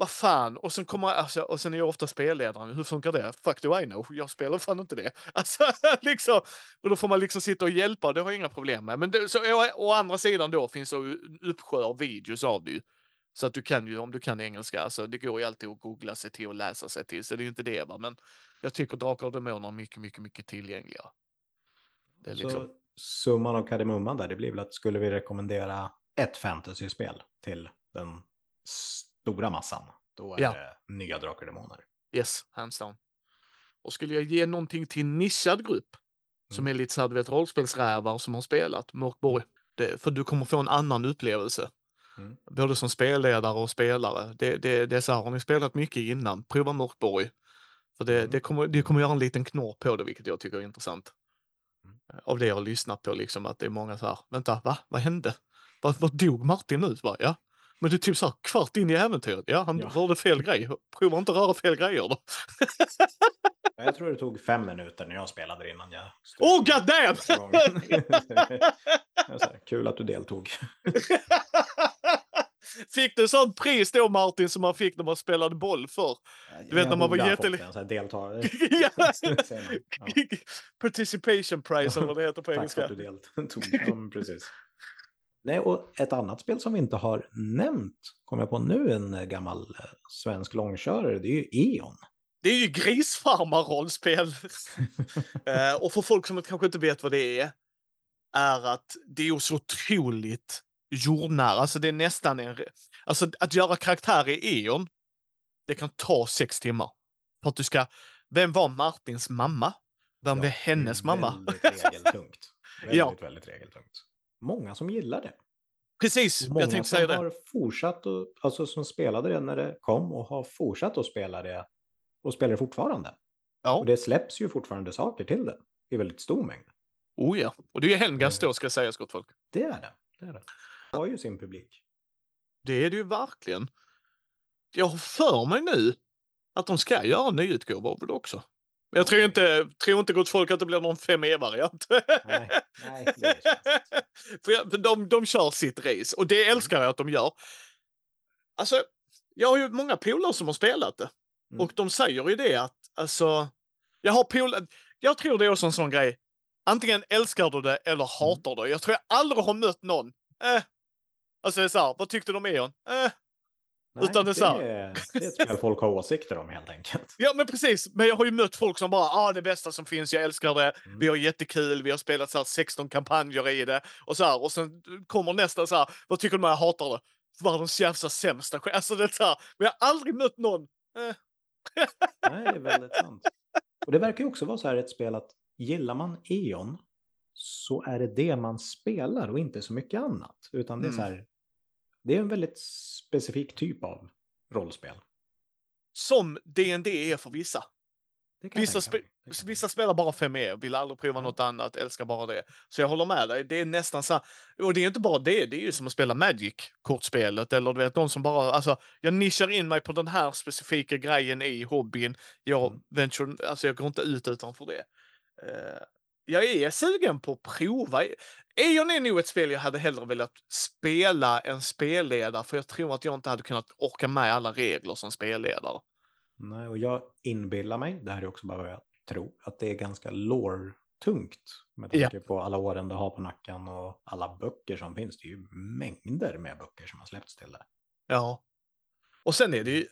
Speaker 1: vad fan, och sen kommer alltså, och sen är jag ofta spelledaren. Hur funkar det? Fuck do I know? Jag spelar fan inte det. [laughs] Alltså liksom, och då får man liksom sitta och hjälpa, det har jag inga problem med. Men det, så, å, å andra sidan då finns det en uppsjö av videos av det. Så att du kan ju, om du kan engelska, alltså det går ju alltid att googla sig till och läsa sig till, så det är ju inte det va. Men jag tycker Drakar och Demoner är mycket, mycket, mycket tillgängliga. Det är liksom,
Speaker 2: Så summan av kardemumman där, det blir väl att skulle vi rekommendera ett fantasyspel till den stora massan, då är
Speaker 1: Ja.
Speaker 2: det nya Drakar och Demoner.
Speaker 1: yes, hands down. Och skulle jag ge någonting till en nischad grupp, som är lite så här, du vet, rollspelsrävar som har spelat Mörkborg, det, för du kommer få en annan upplevelse.
Speaker 2: Mm.
Speaker 1: Både som spelledare och spelare. Det, det, det är så här, har ni spelat mycket innan, prova Mörkborg. För det,
Speaker 2: Mm.
Speaker 1: det, kommer, det kommer göra en liten knorr på det, vilket jag tycker är intressant.
Speaker 2: Mm.
Speaker 1: Av det jag har lyssnat på, liksom, att det är många så här, vänta, va? Vad hände? Vad, vad dog Martin nu? Bara, ja. Men det är typ så här, kvart in i äventyret. Ja, han
Speaker 2: Ja.
Speaker 1: rörde fel grej. Prova inte att röra fel grejer då. [laughs]
Speaker 2: Jag tror det tog fem minuter när jag spelade innan jag...
Speaker 1: Oh god damn! [laughs]
Speaker 2: sa, Kul att du deltog. [laughs]
Speaker 1: fick du sånt pris då Martin som man fick när man spelade boll för? Du vet, när man var jätteli-
Speaker 2: Deltagare.
Speaker 1: Participation prize eller vad det heter på
Speaker 2: Tack för
Speaker 1: engelska.
Speaker 2: att du deltog. Precis. Nej, och ett annat spel som vi inte har nämnt, kommer jag på nu, en gammal eh, svensk långkörare, det är ju E.ON.
Speaker 1: Det är ju grisfarmarrollspel. [laughs] Eh, och för folk som kanske inte vet vad det är, är att det är så otroligt jordnära. Alltså det är nästan en... Alltså att göra karaktär i E.ON, det kan ta sex timmar. För att du ska... Vem var Martins mamma? Vem
Speaker 2: Ja,
Speaker 1: var hennes mamma?
Speaker 2: Väldigt regeltungt. Väldigt, [laughs]
Speaker 1: Ja.
Speaker 2: väldigt regeltungt. Många som gillar det.
Speaker 1: Precis,
Speaker 2: Många
Speaker 1: jag tänkte säga det.
Speaker 2: har fortsatt, och, alltså som spelade det när det kom och har fortsatt att spela det och spelar det fortfarande.
Speaker 1: Ja,
Speaker 2: Och det släpps ju fortfarande saker till det i väldigt stor mängd.
Speaker 1: oh ja. Och det är ju Helgas då, ska jag säga, gott folk.
Speaker 2: Det är det. Det är det. Det har ju sin publik.
Speaker 1: Det är det ju verkligen. Jag har för mig nu att de ska göra en nyutgåva av det också. Men jag tror inte, tror inte gott folk att det blir någon 5E-variant.
Speaker 2: Nej, nej, det är sant. [laughs]
Speaker 1: för de, de kör sitt race och det älskar jag att de gör. Alltså, jag har ju många polare som har spelat det.
Speaker 2: Mm.
Speaker 1: Och de säger ju det att, alltså, jag har polare, jag tror det är också en sån grej. Antingen älskar du det eller hatar du det. Jag tror jag aldrig har mött någon, eh. Alltså det är så här, vad tyckte du om Eon? Eh.
Speaker 2: Nej,
Speaker 1: Utan det är så här-
Speaker 2: det, är, ett spel folk har åsikter om helt enkelt.
Speaker 1: Ja men precis, men jag har ju mött folk som bara, ah det bästa som finns, jag älskar det,
Speaker 2: Mm.
Speaker 1: vi har jättekul, vi har spelat så här 16 kampanjer i det och så här och sen kommer nästa så här, vad tycker du om jag hatar det? Världens jävla sämsta. Alltså det är så här, men jag har aldrig mött någon, eh.
Speaker 2: Nej, det är väldigt sant. Och det verkar ju också vara så här ett spel att gillar man E.ON så är det det man spelar och inte så mycket annat. Utan det är
Speaker 1: Mm.
Speaker 2: så här, det är en väldigt specifik typ av rollspel.
Speaker 1: Som D&D är för vissa. Vissa, spe- vissa spelar bara 5E, vill aldrig prova något annat, älskar bara det. Så jag håller med dig, det är nästan så här, och det är inte bara det, det är ju som att spela Magic-kortspelet eller du vet de som bara, alltså jag nischar in mig på den här specifika grejen i hobbyn. Jag,
Speaker 2: Mm.
Speaker 1: venture, alltså jag går inte ut utanför det. Eh, jag är sugen på att prova. Eon är nog ett spel jag hade hellre velat spela än spelledare för jag tror att jag inte hade kunnat orka med alla regler som spelledare.
Speaker 2: Nej, och jag inbillar mig, det här är också bara vad jag tror, att det är ganska lore-tungt. Med
Speaker 1: Ja.
Speaker 2: tanke på alla åren det har på nacken och alla böcker som finns. Det är ju mängder med böcker som har släppts till det.
Speaker 1: Ja. Och sen är det ju,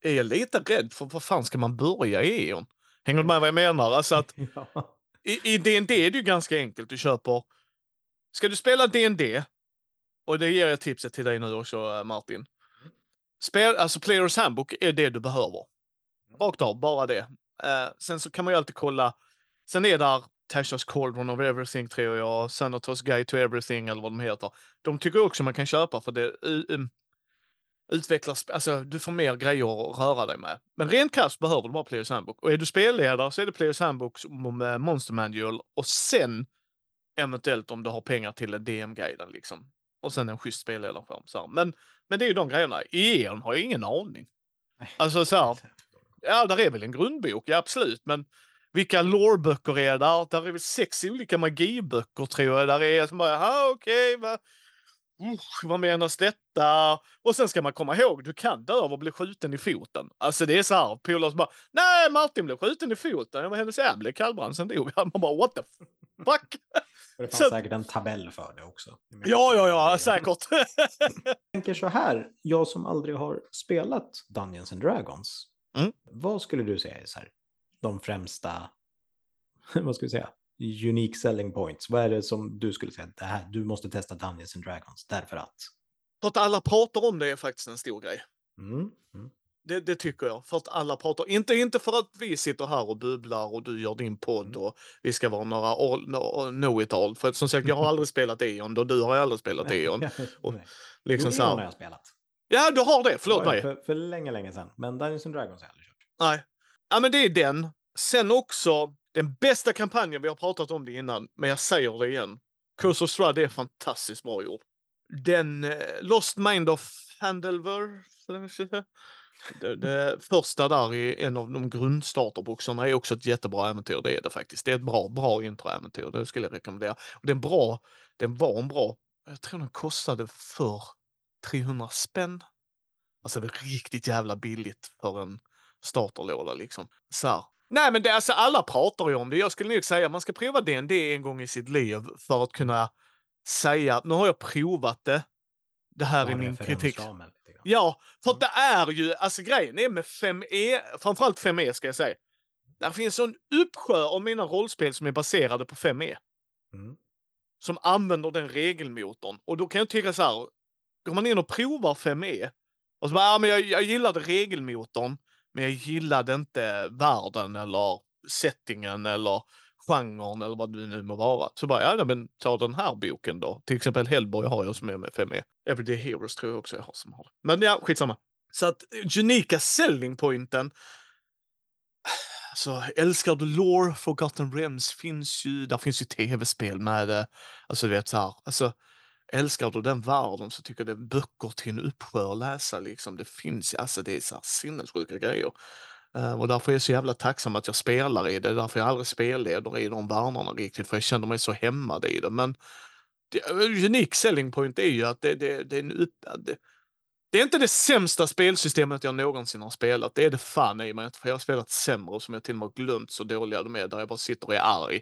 Speaker 1: är jag lite rädd för vad fan ska man börja i Eon? Hänger du med vad jag menar? Alltså att [laughs]
Speaker 2: Ja
Speaker 1: i, i D&D är det ju ganska enkelt. Du köper, ska du spela D&D och det ger jag tipset till dig nu också eh, Martin. Spel, alltså Players Handbook är det du behöver. Rakt av, bara det. Uh, sen så kan man ju alltid kolla. Sen är där Tasha's Cauldron of Everything tror jag, Senators Guide to Everything eller vad de heter. De tycker också man kan köpa för det uh, um, utvecklas, alltså du får mer grejer att röra dig med. Men rent krasst behöver du bara Players Handbook. Och är du spelledare så är det Players Handbook eh, Monster Manual och sen eventuellt om du har pengar till en DM-guiden liksom. Och sen en schysst. Så här. Men, men det är ju de grejerna. Eon har jag ingen aning. Alltså så här, [laughs] Ja, där är väl en grundbok, ja absolut. Men vilka loreböcker är där? Där är väl sex olika magiböcker tror jag. Där är som bara, okej, vad, usch, vad menas detta? Och sen ska man komma ihåg, du kan dö av att bli skjuten i foten. Alltså det är så här, polare som bara, nej Martin blev skjuten i foten. Jag var hennes ärr blev kallbrand, sen dog han. Man bara, what the fuck? [laughs]
Speaker 2: Det fanns
Speaker 1: Så-
Speaker 2: säkert en tabell för det också.
Speaker 1: ja, ja, ja, säkert. [laughs]
Speaker 2: Jag tänker så här, jag som aldrig har spelat Dungeons and Dragons.
Speaker 1: Mm.
Speaker 2: Vad skulle du säga är så här, de främsta, [laughs] vad ska vi säga, unique selling points? Vad är det som du skulle säga, det här, du måste testa Dungeons and Dragons därför att?
Speaker 1: För att alla pratar om det är faktiskt en stor grej.
Speaker 2: Mm. Mm.
Speaker 1: Det, det tycker jag. För att alla pratar. Inte, inte för att vi sitter här och bubblar och du gör din podd
Speaker 2: Mm.
Speaker 1: och vi ska vara några all, no, know it all. För att som sagt, jag har [laughs] aldrig spelat Eon och du har aldrig spelat Eon. [laughs] Och. Liksom
Speaker 2: Jo,
Speaker 1: så
Speaker 2: Eon har
Speaker 1: här.
Speaker 2: jag spelat.
Speaker 1: Ja, du har det. Förlåt mig.
Speaker 2: För, för länge, länge sedan. Men Dungeons and Dragons har jag aldrig kört.
Speaker 1: Nej. Ja, men det är den. Sen också den bästa kampanjen, vi har pratat om det innan, men jag säger det igen. Curse of Strahd är fantastiskt bra gjord. Den eh, Lost Mind of Handelver, det, det första där i en av de grundstarterboxarna är också ett jättebra äventyr. Det är det faktiskt. Det är ett bra, bra introäventyr. Det skulle jag rekommendera. Och den, bra, den var en bra, jag tror den kostade för 300 spänn. Alltså det är riktigt jävla billigt för en starterlåda liksom. Så här. Nej men det, alltså, alla pratar ju om det. Jag skulle nog säga man ska prova D&D en gång i sitt liv för att kunna säga att nu har jag provat det. Det här är min kritik. Ja, för att det är ju, alltså grejen är med 5E, framförallt 5E ska jag säga. Där finns en uppsjö av mina rollspel som är baserade på 5E.
Speaker 2: Mm.
Speaker 1: Som använder den regelmotorn. Och då kan jag tycka så här, går man in och provar 5E och så bara, ja, men jag, jag gillade regelmotorn, men jag gillade inte världen eller settingen eller genren eller vad det nu må vara. Så bara, ja men ta den här boken då. Till exempel Hellboy har jag som är med 5E. Everyday Heroes tror jag också jag har som har det. Men ja, skitsamma. Så att unika selling pointen. Alltså, älskar du lore? Forgotten Realms finns ju, där finns ju tv-spel med det. Alltså du vet så här, alltså älskar du den världen så tycker jag det är böcker till en uppsjö att läsa liksom. Det finns, alltså det är så här sinnessjuka grejer. Eh, och därför är jag så jävla tacksam att jag spelar i det. Därför jag aldrig spelleder i de världarna riktigt, för jag känner mig så hämmad i det. Men det, eh, unik selling point är ju att det, det, det är en upp, det, det är inte det sämsta spelsystemet jag någonsin har spelat. Det är det fan i mig För jag har spelat sämre som jag till och med har glömt så dåliga de är. Där jag bara sitter och är arg.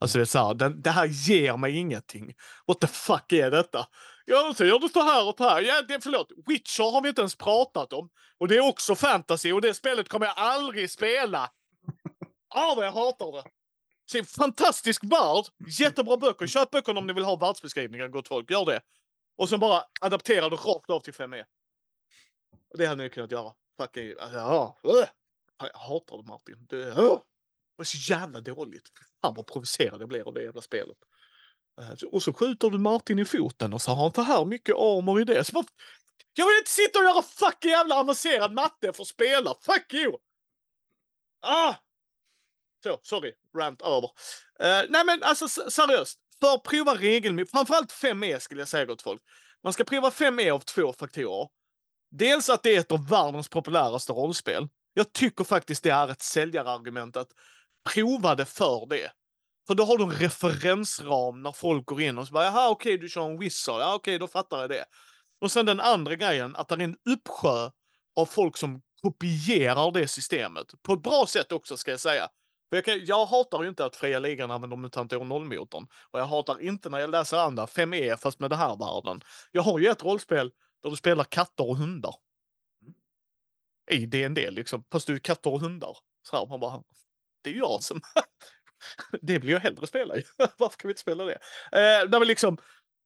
Speaker 1: Alltså det är så här, det, det, här ger mig ingenting. What the fuck är detta? Ja, så gör du så här och så här. Ja, det, förlåt, Witcher har vi inte ens pratat om. Och det är också fantasy och det spelet kommer jag aldrig spela. Ah, vad jag hatar det. Så en fantastisk värld, jättebra böcker. Köp böckerna om ni vill ha världsbeskrivningar, gott folk. Gör det. Och sen bara adaptera det rakt av till 5e. Det hade ni kunnat göra. Fucking, ja. Äh, jag hatar det Martin. Det, äh var så jävla dåligt. Fan vad provocerad jag blir av det jävla spelet. Eh, och så skjuter du Martin i foten och så har han för här mycket armor i det. Så bara, jag vill inte sitta och göra fucking jävla avancerad matte för att spela. Fuck you! Ah! Så, sorry. Rant över. Uh, nej men alltså seriöst. För att prova regelmässigt, framförallt 5E skulle jag säga gott folk. Man ska prova 5E av två faktorer. Dels att det är ett av världens populäraste rollspel. Jag tycker faktiskt det är ett säljarargument att prova det för det. För då har du en referensram när folk går in och så bara, jaha okej okay, du kör en wizard, ja okej okay, då fattar jag det. Och sen den andra grejen, att det är en uppsjö av folk som kopierar det systemet. På ett bra sätt också ska jag säga. För jag, kan, jag hatar ju inte att fria ligan använder MUTANT år 0-motorn. Och jag hatar inte när jag läser andra 5E fast med det här världen. Jag har ju ett rollspel där du spelar katter och hundar. I DND liksom, fast du är katter och hundar. Så här, man bara, det är ju jag som... [laughs] det vill jag hellre spela i. [laughs] Varför kan vi inte spela det? Eh, där liksom,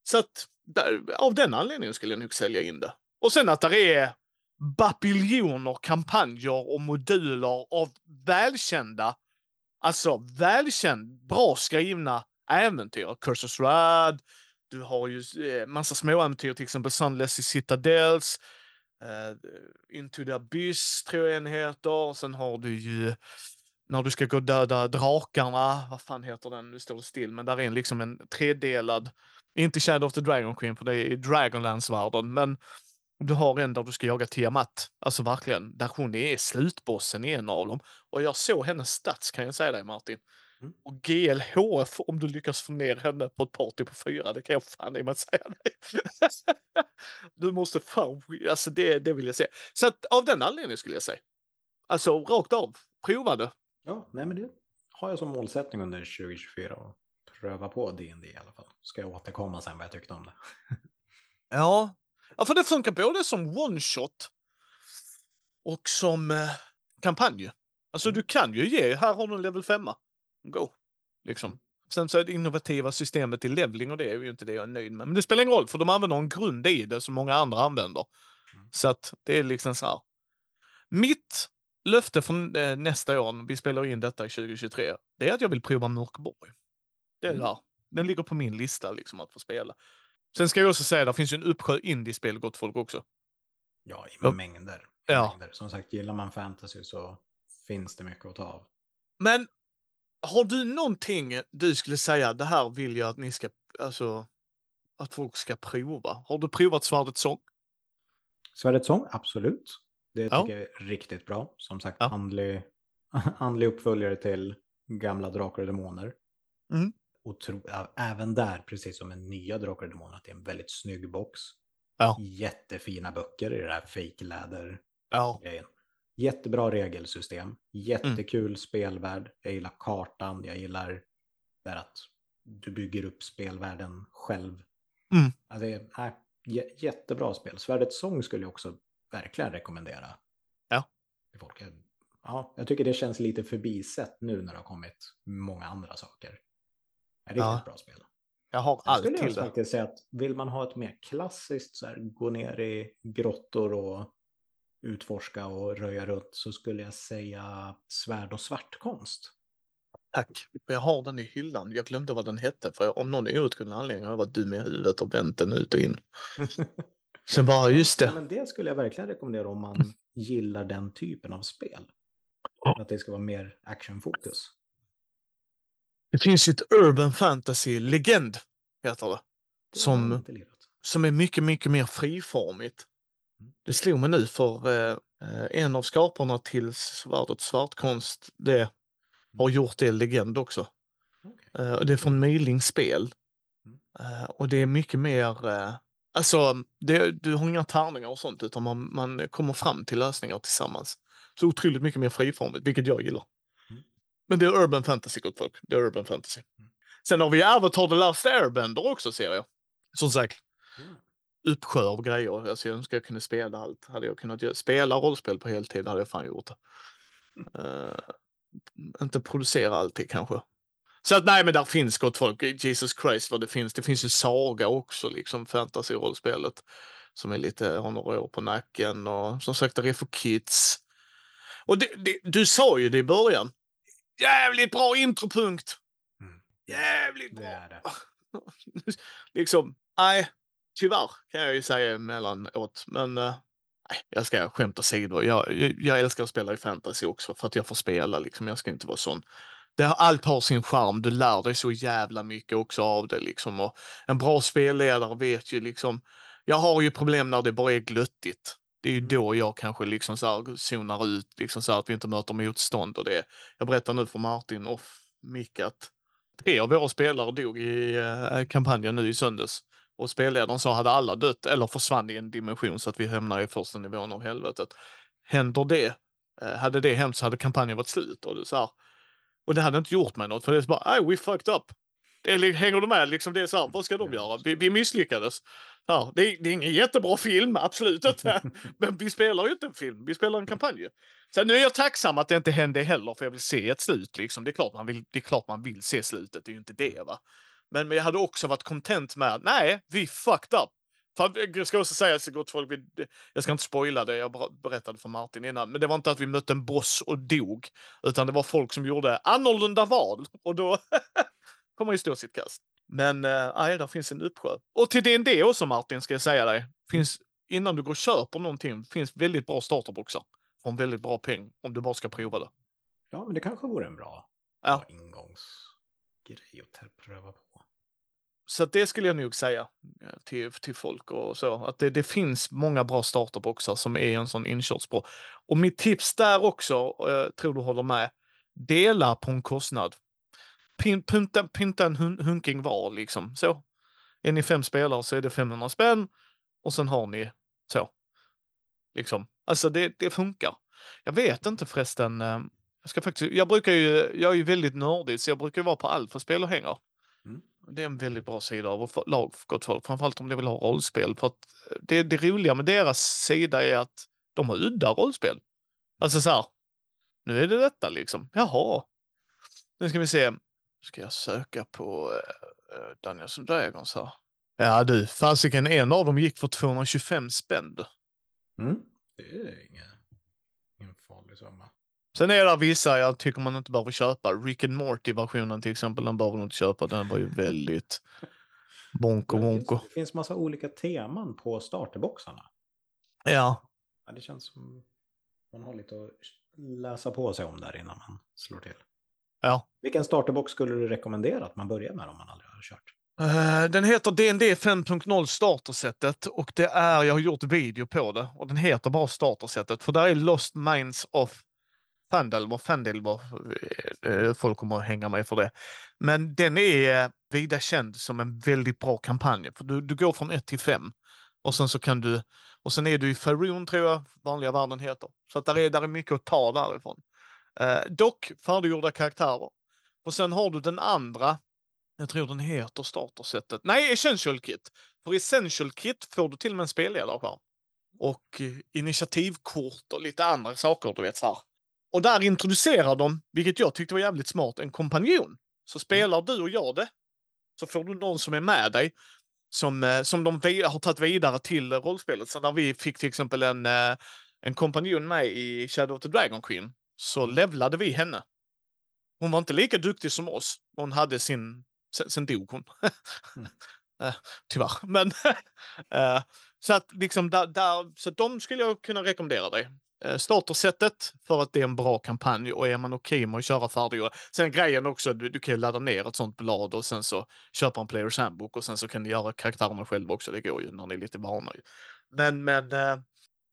Speaker 1: så att där, av den anledningen skulle jag nog sälja in det. Och sen att det är bapiljoner kampanjer och moduler av välkända, alltså välkänd, bra skrivna äventyr. Cursus Rad, du har ju eh, massa småäventyr, till exempel Sunless i Citadels, uh, Into the Abyss tror jag en heter. Sen har du ju när du ska gå och döda drakarna, vad fan heter den, nu står det still, men där är en, liksom en tredelad, inte Shadow of the Dragon Queen för det är i Dragonlance-världen, men du har en där du ska jaga Tiamat, alltså verkligen, där hon är slutbossen i en av dem. Och jag såg hennes stats kan jag säga dig Martin. Mm. Och GLHF om du lyckas få ner henne på ett party på fyra, det kan jag fan i mig säga dig. [laughs] du måste fan, alltså det, det vill jag säga. Så att av den anledningen skulle jag säga. Alltså rakt av, prova det.
Speaker 2: Ja, nej men det har jag som målsättning under 2024 att pröva på D&D i alla fall. Ska jag återkomma sen vad jag tyckte om det. [laughs]
Speaker 1: ja. ja, för det funkar både som one shot och som eh, kampanj. Alltså mm. du kan ju ge, här har du en level 5 Go! Liksom. Sen så är det innovativa systemet i leveling och det är ju inte det jag är nöjd med. Men det spelar ingen roll för de använder en grund i det som många andra använder. Mm. Så att det är liksom så här. Mitt löfte från eh, nästa år, vi spelar in detta i 2023, det är att jag vill prova Mörkborg. Det är mm. där. Den ligger på min lista liksom att få spela. Sen ska jag också säga, det finns ju en uppsjö indiespel gott folk också.
Speaker 2: Ja, i mängder. Ja. mängder. Som sagt, gillar man fantasy så finns det mycket att ta av.
Speaker 1: Men har du någonting du skulle säga, det här vill jag att ni ska, alltså, att folk ska prova? Har du provat Svärdets sång?
Speaker 2: Svärdets sång, absolut. Det tycker ja. jag är riktigt bra. Som sagt, ja. andlig, [laughs] andlig uppföljare till gamla Drakar och Demoner. Mm. Och tro, även där, precis som med nya Drakar och Demoner, att det är en väldigt snygg box. Ja. Jättefina böcker i det här fake läder ja. grejen. Jättebra regelsystem, jättekul mm. spelvärld. Jag gillar kartan, jag gillar det att du bygger upp spelvärlden själv. Mm. Alltså, äh, jättebra spel. Svärdets sång skulle jag också verkligen rekommendera.
Speaker 1: Ja.
Speaker 2: Folk. Ja, jag tycker det känns lite förbisett nu när det har kommit många andra saker. Det är riktigt ja. bra spel.
Speaker 1: Jag har allt till det. Jag
Speaker 2: skulle faktiskt säga att vill man ha ett mer klassiskt, så här, gå ner i grottor och utforska och röja runt så skulle jag säga svärd och svartkonst.
Speaker 1: Tack. Jag har den i hyllan. Jag glömde vad den hette för om någon outgrundlig anledning har varit dum i huvudet och vänt den ut och in. [laughs] Sen bara, just det.
Speaker 2: Men det skulle jag verkligen rekommendera om man gillar den typen av spel. Att det ska vara mer actionfokus.
Speaker 1: Det finns ju ett Urban Fantasy Legend, heter det. som, som är mycket, mycket mer friformigt. Mm. Det slog mig nu för, eh, en av skaparna till Svärdet Svartkonst, det har gjort det Legend också.
Speaker 2: Okej.
Speaker 1: Eh, och det är från Myling Spel.
Speaker 2: Mm.
Speaker 1: Eh, och det är mycket mer, eh, alltså det, du har inga tärningar och sånt utan man, man kommer fram till lösningar tillsammans. Så otroligt mycket mer friformigt, vilket jag gillar.
Speaker 2: Mm.
Speaker 1: Men det är urban fantasy gott folk. Det är urban fantasy.
Speaker 2: Mm.
Speaker 1: Sen har vi Avatar The Last Airbender också ser jag. Som sagt,
Speaker 2: Mm.
Speaker 1: uppsjö av grejer. Alltså jag önskar jag kunde spela allt. Hade jag kunnat spela rollspel på heltid hade jag fan gjort det. Eh, inte producera alltid kanske. Så att nej, men där finns gott folk. Jesus Christ vad det finns. Det finns ju Saga också, liksom fantasy-rollspelet. Som är lite, har några år på nacken och som sagt, det är för kids. Och det, det, du sa ju det i början. Jävligt bra intropunkt!
Speaker 2: Mm.
Speaker 1: Jävligt bra!
Speaker 2: det. [laughs]
Speaker 1: liksom, nej, tyvärr kan jag ju säga emellanåt. Men eh, nej, jag ska skämta åsido. Jag, jag, jag älskar att spela i fantasy också för att jag får spela. Liksom. Jag ska inte vara sån. Det, har- allt har sin charm. Du lär dig så jävla mycket också av det. Liksom. Och en bra spelledare vet ju liksom. Jag har ju problem när det bara är glöttigt. Det är ju
Speaker 2: Mm.
Speaker 1: då jag kanske liksom så här zonar ut, liksom så att vi inte möter motstånd. Och det. Jag berättar nu för Martin och Mick att tre av våra spelare dog i eh, kampanjen nu i söndags. Och spelledaren sa hade alla dött eller försvann i en dimension så att vi hamnar i första nivån av helvetet. Händer det, eh, hade det hänt så hade kampanjen varit slut. Och det, så här, och det hade inte gjort mig något för det är så bara, "Aj, we fucked up. Det hänger du med? Liksom, det är så här, vad ska de göra? Vi, vi misslyckades. Ja, det, är, det är ingen jättebra film, absolut inte. [laughs] Men vi spelar ju inte en film, vi spelar en kampanj. Sen nu är jag tacksam att det inte hände heller, för jag vill se ett slut. Liksom. Det, är klart man vill, det är klart man vill se slutet, det är ju inte det. va. Men, men jag hade också varit content med, nej, vi fucked up. För, jag ska också säga så gott folk, jag ska inte spoila det, jag ber- berättade för Martin innan, men det var inte att vi mötte en boss och dog, utan det var folk som gjorde annorlunda val och då [laughs] kommer ju stå sitt kast. Men nej, där finns en uppsjö. Och till D&D också Martin, ska jag säga dig, finns, innan du går och köper någonting, finns väldigt bra starterboxar. För en väldigt bra peng, om du bara ska prova det.
Speaker 2: Ja, men det kanske vore en bra,
Speaker 1: Ja.
Speaker 2: ingångsgrej att pröva på.
Speaker 1: Så att det skulle jag nog säga eh, till, till folk och så. Att det, det finns många bra starterboxar som är en sån inkörsport. Och mitt tips där också, och jag tror du håller med, dela på en kostnad. Pynta, pynta en hun, hunking var liksom. Så. Är ni fem spelare så är det 500 spänn och sen har ni så. Liksom. Alltså det, det funkar. Jag vet inte förresten. Eh, jag, ska faktiskt, jag brukar ju, jag är ju väldigt nördig så jag brukar ju vara på allt för spel och hänger. Det är en väldigt bra sida av vårt lag, gott folk. Framförallt om de vill ha rollspel. För att eh, det, det roliga med deras sida är att de har udda rollspel. Alltså så här, nu är det detta liksom. Jaha. Nu ska vi se. Ska jag söka på äh, Daniels och Dragons här. Ja du, fasiken en av dem gick för 225 spänn.
Speaker 2: Mm. Det är ingen, ingen farlig summa.
Speaker 1: Sen är det vissa jag tycker man inte behöver köpa. Rick and Morty-versionen till exempel, den behöver du inte köpa. Den var ju [laughs] väldigt bonko
Speaker 2: Det
Speaker 1: bonko.
Speaker 2: finns, det finns massa olika teman på starterboxarna.
Speaker 1: Ja,
Speaker 2: Ja, det känns som man har lite att läsa på sig om där innan man slår till.
Speaker 1: ja.
Speaker 2: Vilken starterbox skulle du rekommendera att man börjar med om man aldrig har kört?
Speaker 1: Eh, den heter DND 5.0 startersättet och det är, jag har gjort video på det och den heter bara startersättet för där är Lost Minds of Fandelver, Fandelver, eh, folk kommer att hänga mig för det. Men den är eh, vida känd som en väldigt bra kampanj för du, du går från 1 till 5 och sen så kan du, och sen är du i Faroon tror jag vanliga världen heter. Så att där är, där är mycket att ta därifrån. Eh, dock färdiggjorda karaktärer. Och sen har du den andra jag tror den heter startersättet. Nej, Essential Kit. För Essential Kit får du till och med en spelledarskärm. Och eh, initiativkort och lite andra saker, du vet så här. Och där introducerar de, vilket jag tyckte var jävligt smart, en kompanjon. Så spelar du och jag det, så får du någon som är med dig, som, eh, som de har tagit vidare till rollspelet. Så när vi fick till exempel en, eh, en kompanjon med i Shadow of the Dragon Queen, så levlade vi henne. Hon var inte lika duktig som oss. Hon hade sin... Sen, sen dog hon.
Speaker 2: Mm. [laughs]
Speaker 1: Eh, tyvärr. Men [laughs] så att liksom där, där, så de skulle jag kunna rekommendera dig. Eh, startersättet för att det är en bra kampanj och är man okej med att köra färdiga. Sen grejen också, du, du kan ju ladda ner ett sånt blad och sen så köpa en players handbook och sen så kan ni göra karaktärerna själva också. Det går ju när ni är lite vana. Men, men eh,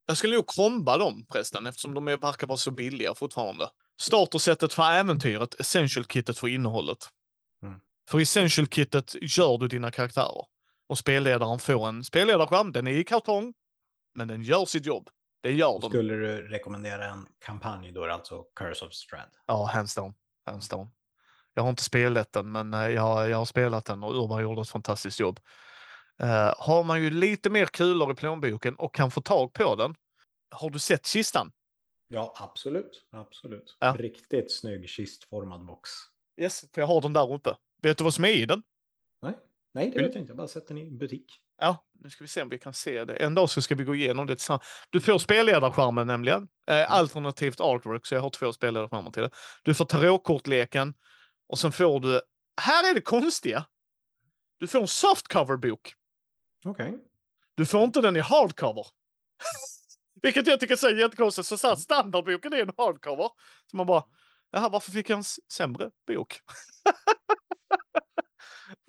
Speaker 1: Jag skulle nog komba dem förresten eftersom de är, verkar vara så billiga fortfarande. Startersättet för äventyret, essential-kittet för innehållet.
Speaker 2: Mm.
Speaker 1: För essential-kittet gör du dina karaktärer. Och spelledaren får en spelledarskärm. Den är i kartong, men den gör sitt jobb. Det gör de.
Speaker 2: Skulle du rekommendera en kampanj då är det alltså Curse of Strad?
Speaker 1: Ja, hands down. Hands down. Jag har inte spelat den, men eh, jag, jag har spelat den och Urban gjorde ett fantastiskt jobb. Eh, har man ju lite mer kulor i plånboken och kan få tag på den. Har du sett kistan?
Speaker 2: Ja, absolut. absolut.
Speaker 1: Ja.
Speaker 2: Riktigt snygg kistformad box.
Speaker 1: Yes, för jag har den där uppe. Vet du vad som är i den?
Speaker 2: Nej, Nej det vet jag inte. Jag har bara sett den i butik.
Speaker 1: Ja, nu ska vi se om vi kan se det. En dag så ska vi gå igenom det tillsammans. Du får spelledarskärmen nämligen. Eh, alternativt artwork, så jag har två spelledarskärmar till det. Du får tarotkortleken och sen får du... Här är det konstiga! Du får en softcover-bok.
Speaker 2: Okej.
Speaker 1: Du får inte den i hardcover. [laughs] Vilket jag tycker är jättekonstigt. Så, så här, standardboken är en hardcover. Så man bara, jaha, varför fick jag en sämre bok? [laughs]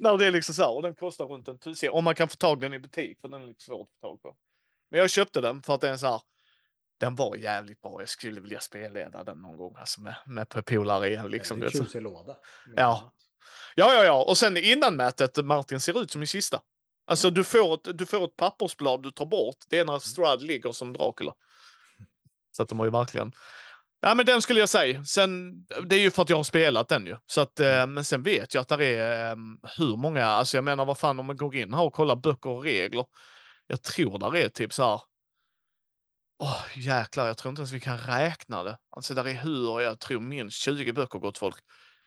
Speaker 1: När det är liksom så här, och den kostar runt en tusen. Om man kan få tag den i butik, för den är lite svårt att få tag på. Men jag köpte den för att den är så här, den var jävligt bra. Jag skulle vilja spelleda den någon gång alltså med, med polare igen. Liksom, så.
Speaker 2: tjusig låda.
Speaker 1: Ja. Ja, ja, ja. Och sen innan mätet, Martin, ser ut som en kista. Alltså du får, ett, du får ett pappersblad du tar bort. Det är när Strad ligger som Dracula. Så att de har ju verkligen... Ja, men den skulle jag säga. Sen, det är ju för att jag har spelat den ju. Så att, eh, men sen vet jag att det är eh, hur många, alltså jag menar vad fan om man går in här och kollar böcker och regler. Jag tror där är typ så här. Åh jäklar, jag tror inte ens vi kan räkna det. Alltså där är hur, jag tror minst 20 böcker gott folk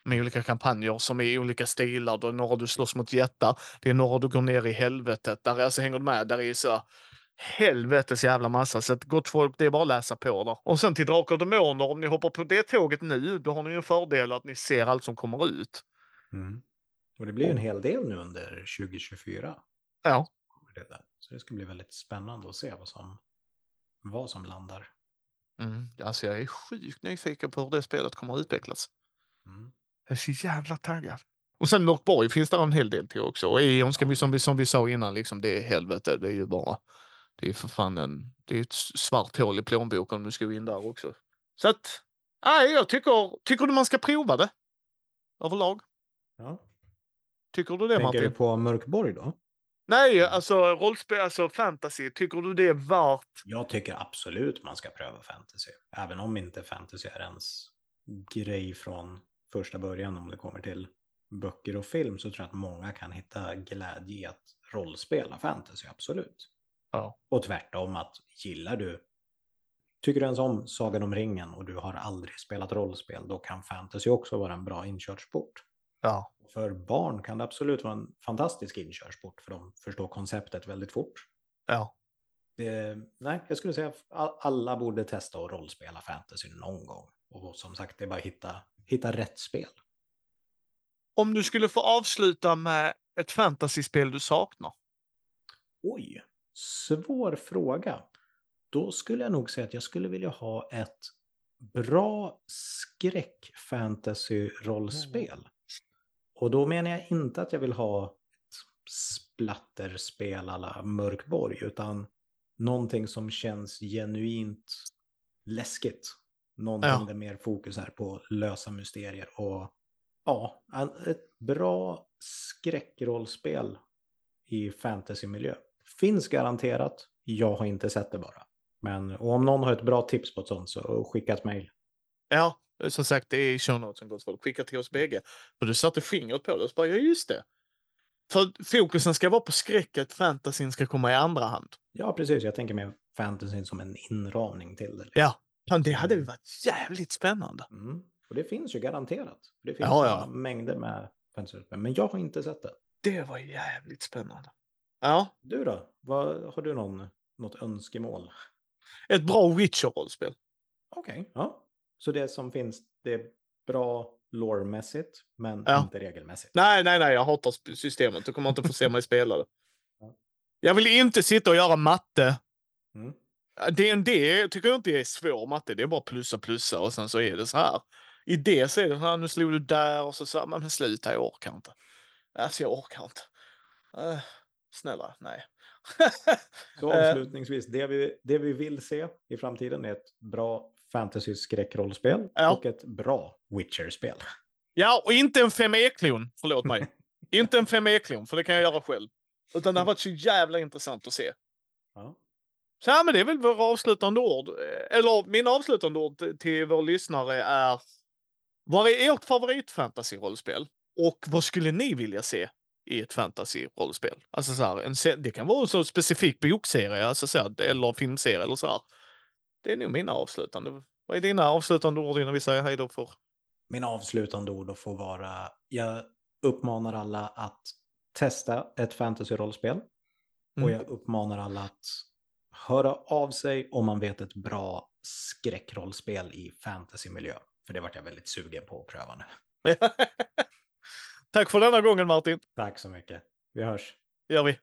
Speaker 1: med olika kampanjer som är i olika stilar. Det är några du slåss mot jättar. Det är några du går ner i helvetet. Där är, alltså, hänger du med? Där är så helvetes jävla massa. Så att gott folk, det är bara att läsa på där. Och sen till Drakar och Demoner, om ni hoppar på det tåget nu, då har ni ju en fördel att ni ser allt som kommer ut.
Speaker 2: Mm. Och det blir ju en hel del nu under 2024.
Speaker 1: Ja.
Speaker 2: Där. Så det ska bli väldigt spännande att se vad som, vad som landar.
Speaker 1: Mm. Alltså jag är sjukt nyfiken på hur det spelet kommer att utvecklas.
Speaker 2: Mm.
Speaker 1: Jag är så jävla taggad. Och sen Mörkborg finns det en hel del till också. Och Eon ska vi, som vi, som vi sa innan, liksom, det är helvete. Det är ju bara, det är för fan en, det är ett svart hål i plånboken om du ska gå in där också. Så att, nej, jag tycker, tycker du man ska prova det? Överlag?
Speaker 2: Ja.
Speaker 1: Tycker du det
Speaker 2: Tänker
Speaker 1: Martin?
Speaker 2: du på Mörkborg då?
Speaker 1: Nej, alltså rollspel, alltså fantasy. Tycker du det är värt?
Speaker 2: Jag tycker absolut man ska pröva fantasy. Även om inte fantasy är ens grej från första början om det kommer till böcker och film så tror jag att många kan hitta glädje i att rollspela fantasy, absolut.
Speaker 1: Ja.
Speaker 2: Och tvärtom att gillar du, tycker du ens om Sagan om ringen och du har aldrig spelat rollspel, då kan fantasy också vara en bra inkörsport.
Speaker 1: Ja.
Speaker 2: För barn kan det absolut vara en fantastisk inkörsport för de förstår konceptet väldigt fort.
Speaker 1: Ja.
Speaker 2: Det, nej, jag skulle säga att all- alla borde testa att rollspela fantasy någon gång. Och som sagt, det är bara att hitta, hitta rätt spel.
Speaker 1: Om du skulle få avsluta med ett fantasyspel du saknar?
Speaker 2: Oj, svår fråga. Då skulle jag nog säga att jag skulle vilja ha ett bra skräck-fantasy-rollspel. Och då menar jag inte att jag vill ha ett splatterspel alla Mörkborg, utan någonting som känns genuint läskigt. Någonting
Speaker 1: Ja.
Speaker 2: där mer fokus är på lösa mysterier och ja, ett bra skräckrollspel i fantasymiljö. Finns garanterat, jag har inte sett det bara. Men om någon har ett bra tips på ett sånt så skicka ett mejl.
Speaker 1: Ja, som sagt, det är i show notesen gott folk. Skicka till oss bägge. För du satte fingret på det och så bara, ja just det. För fokusen ska vara på skräcket, fantasyn ska komma i andra hand.
Speaker 2: Ja, precis. Jag tänker mer fantasyn som en inramning till det.
Speaker 1: Ja, fan, det hade ju varit jävligt spännande.
Speaker 2: Mm. Och det finns ju garanterat. Det finns
Speaker 1: Ja, ja.
Speaker 2: mängder med fantasyspel. Men jag har inte sett det.
Speaker 1: Det var jävligt spännande. Ja,
Speaker 2: Du då? Vad, har du någon, något önskemål?
Speaker 1: ett bra Witcher-rollspel.
Speaker 2: Okej. Ja. Så det som finns, det är bra lore-mässigt, men
Speaker 1: Ja.
Speaker 2: inte regelmässigt.
Speaker 1: Nej, nej, nej, jag hatar systemet. Du kommer inte få se mig spela det. [laughs]
Speaker 2: Ja.
Speaker 1: Jag vill inte sitta och göra matte.
Speaker 2: Mm.
Speaker 1: D&D tycker jag inte är svår matte. Det är bara plussa, plussa och sen så är det så här. I det så är det så här, nu slog du där och så sa man, men sluta, jag orkar inte. Alltså jag orkar inte. Snälla, nej. [laughs]
Speaker 2: Så
Speaker 1: Eh.
Speaker 2: avslutningsvis, det vi, det vi vill se i framtiden är ett bra fantasy-skräckrollspel
Speaker 1: Ja.
Speaker 2: och ett bra Witcher-spel.
Speaker 1: Ja, och inte en 5E-klon. Förlåt mig. [laughs] inte en 5E-klon, för det kan jag göra själv. Utan det har varit så jävla intressant att se.
Speaker 2: Ja.
Speaker 1: Så ja, men det är väl våra avslutande ord. Eh, Eller mina avslutande ord till vår lyssnare är. Vad är ert favorit-fantasy-rollspel? Och vad skulle ni vilja se i ett fantasy-rollspel? Alltså så här, en, det kan vara en så specifik bokserie, alltså så här, eller filmserie eller så här. Det är nog mina avslutande. Vad är dina avslutande ord innan vi säger hej då för?
Speaker 2: Mina avslutande ord får vara, jag uppmanar alla att testa ett fantasy-rollspel. Och
Speaker 1: Mm.
Speaker 2: jag uppmanar alla att höra av sig om man vet ett bra skräckrollspel i fantasymiljö. För det vart jag väldigt sugen på att pröva nu. [laughs]
Speaker 1: Tack för denna gången Martin.
Speaker 2: Tack så mycket. Vi hörs.
Speaker 1: gör vi.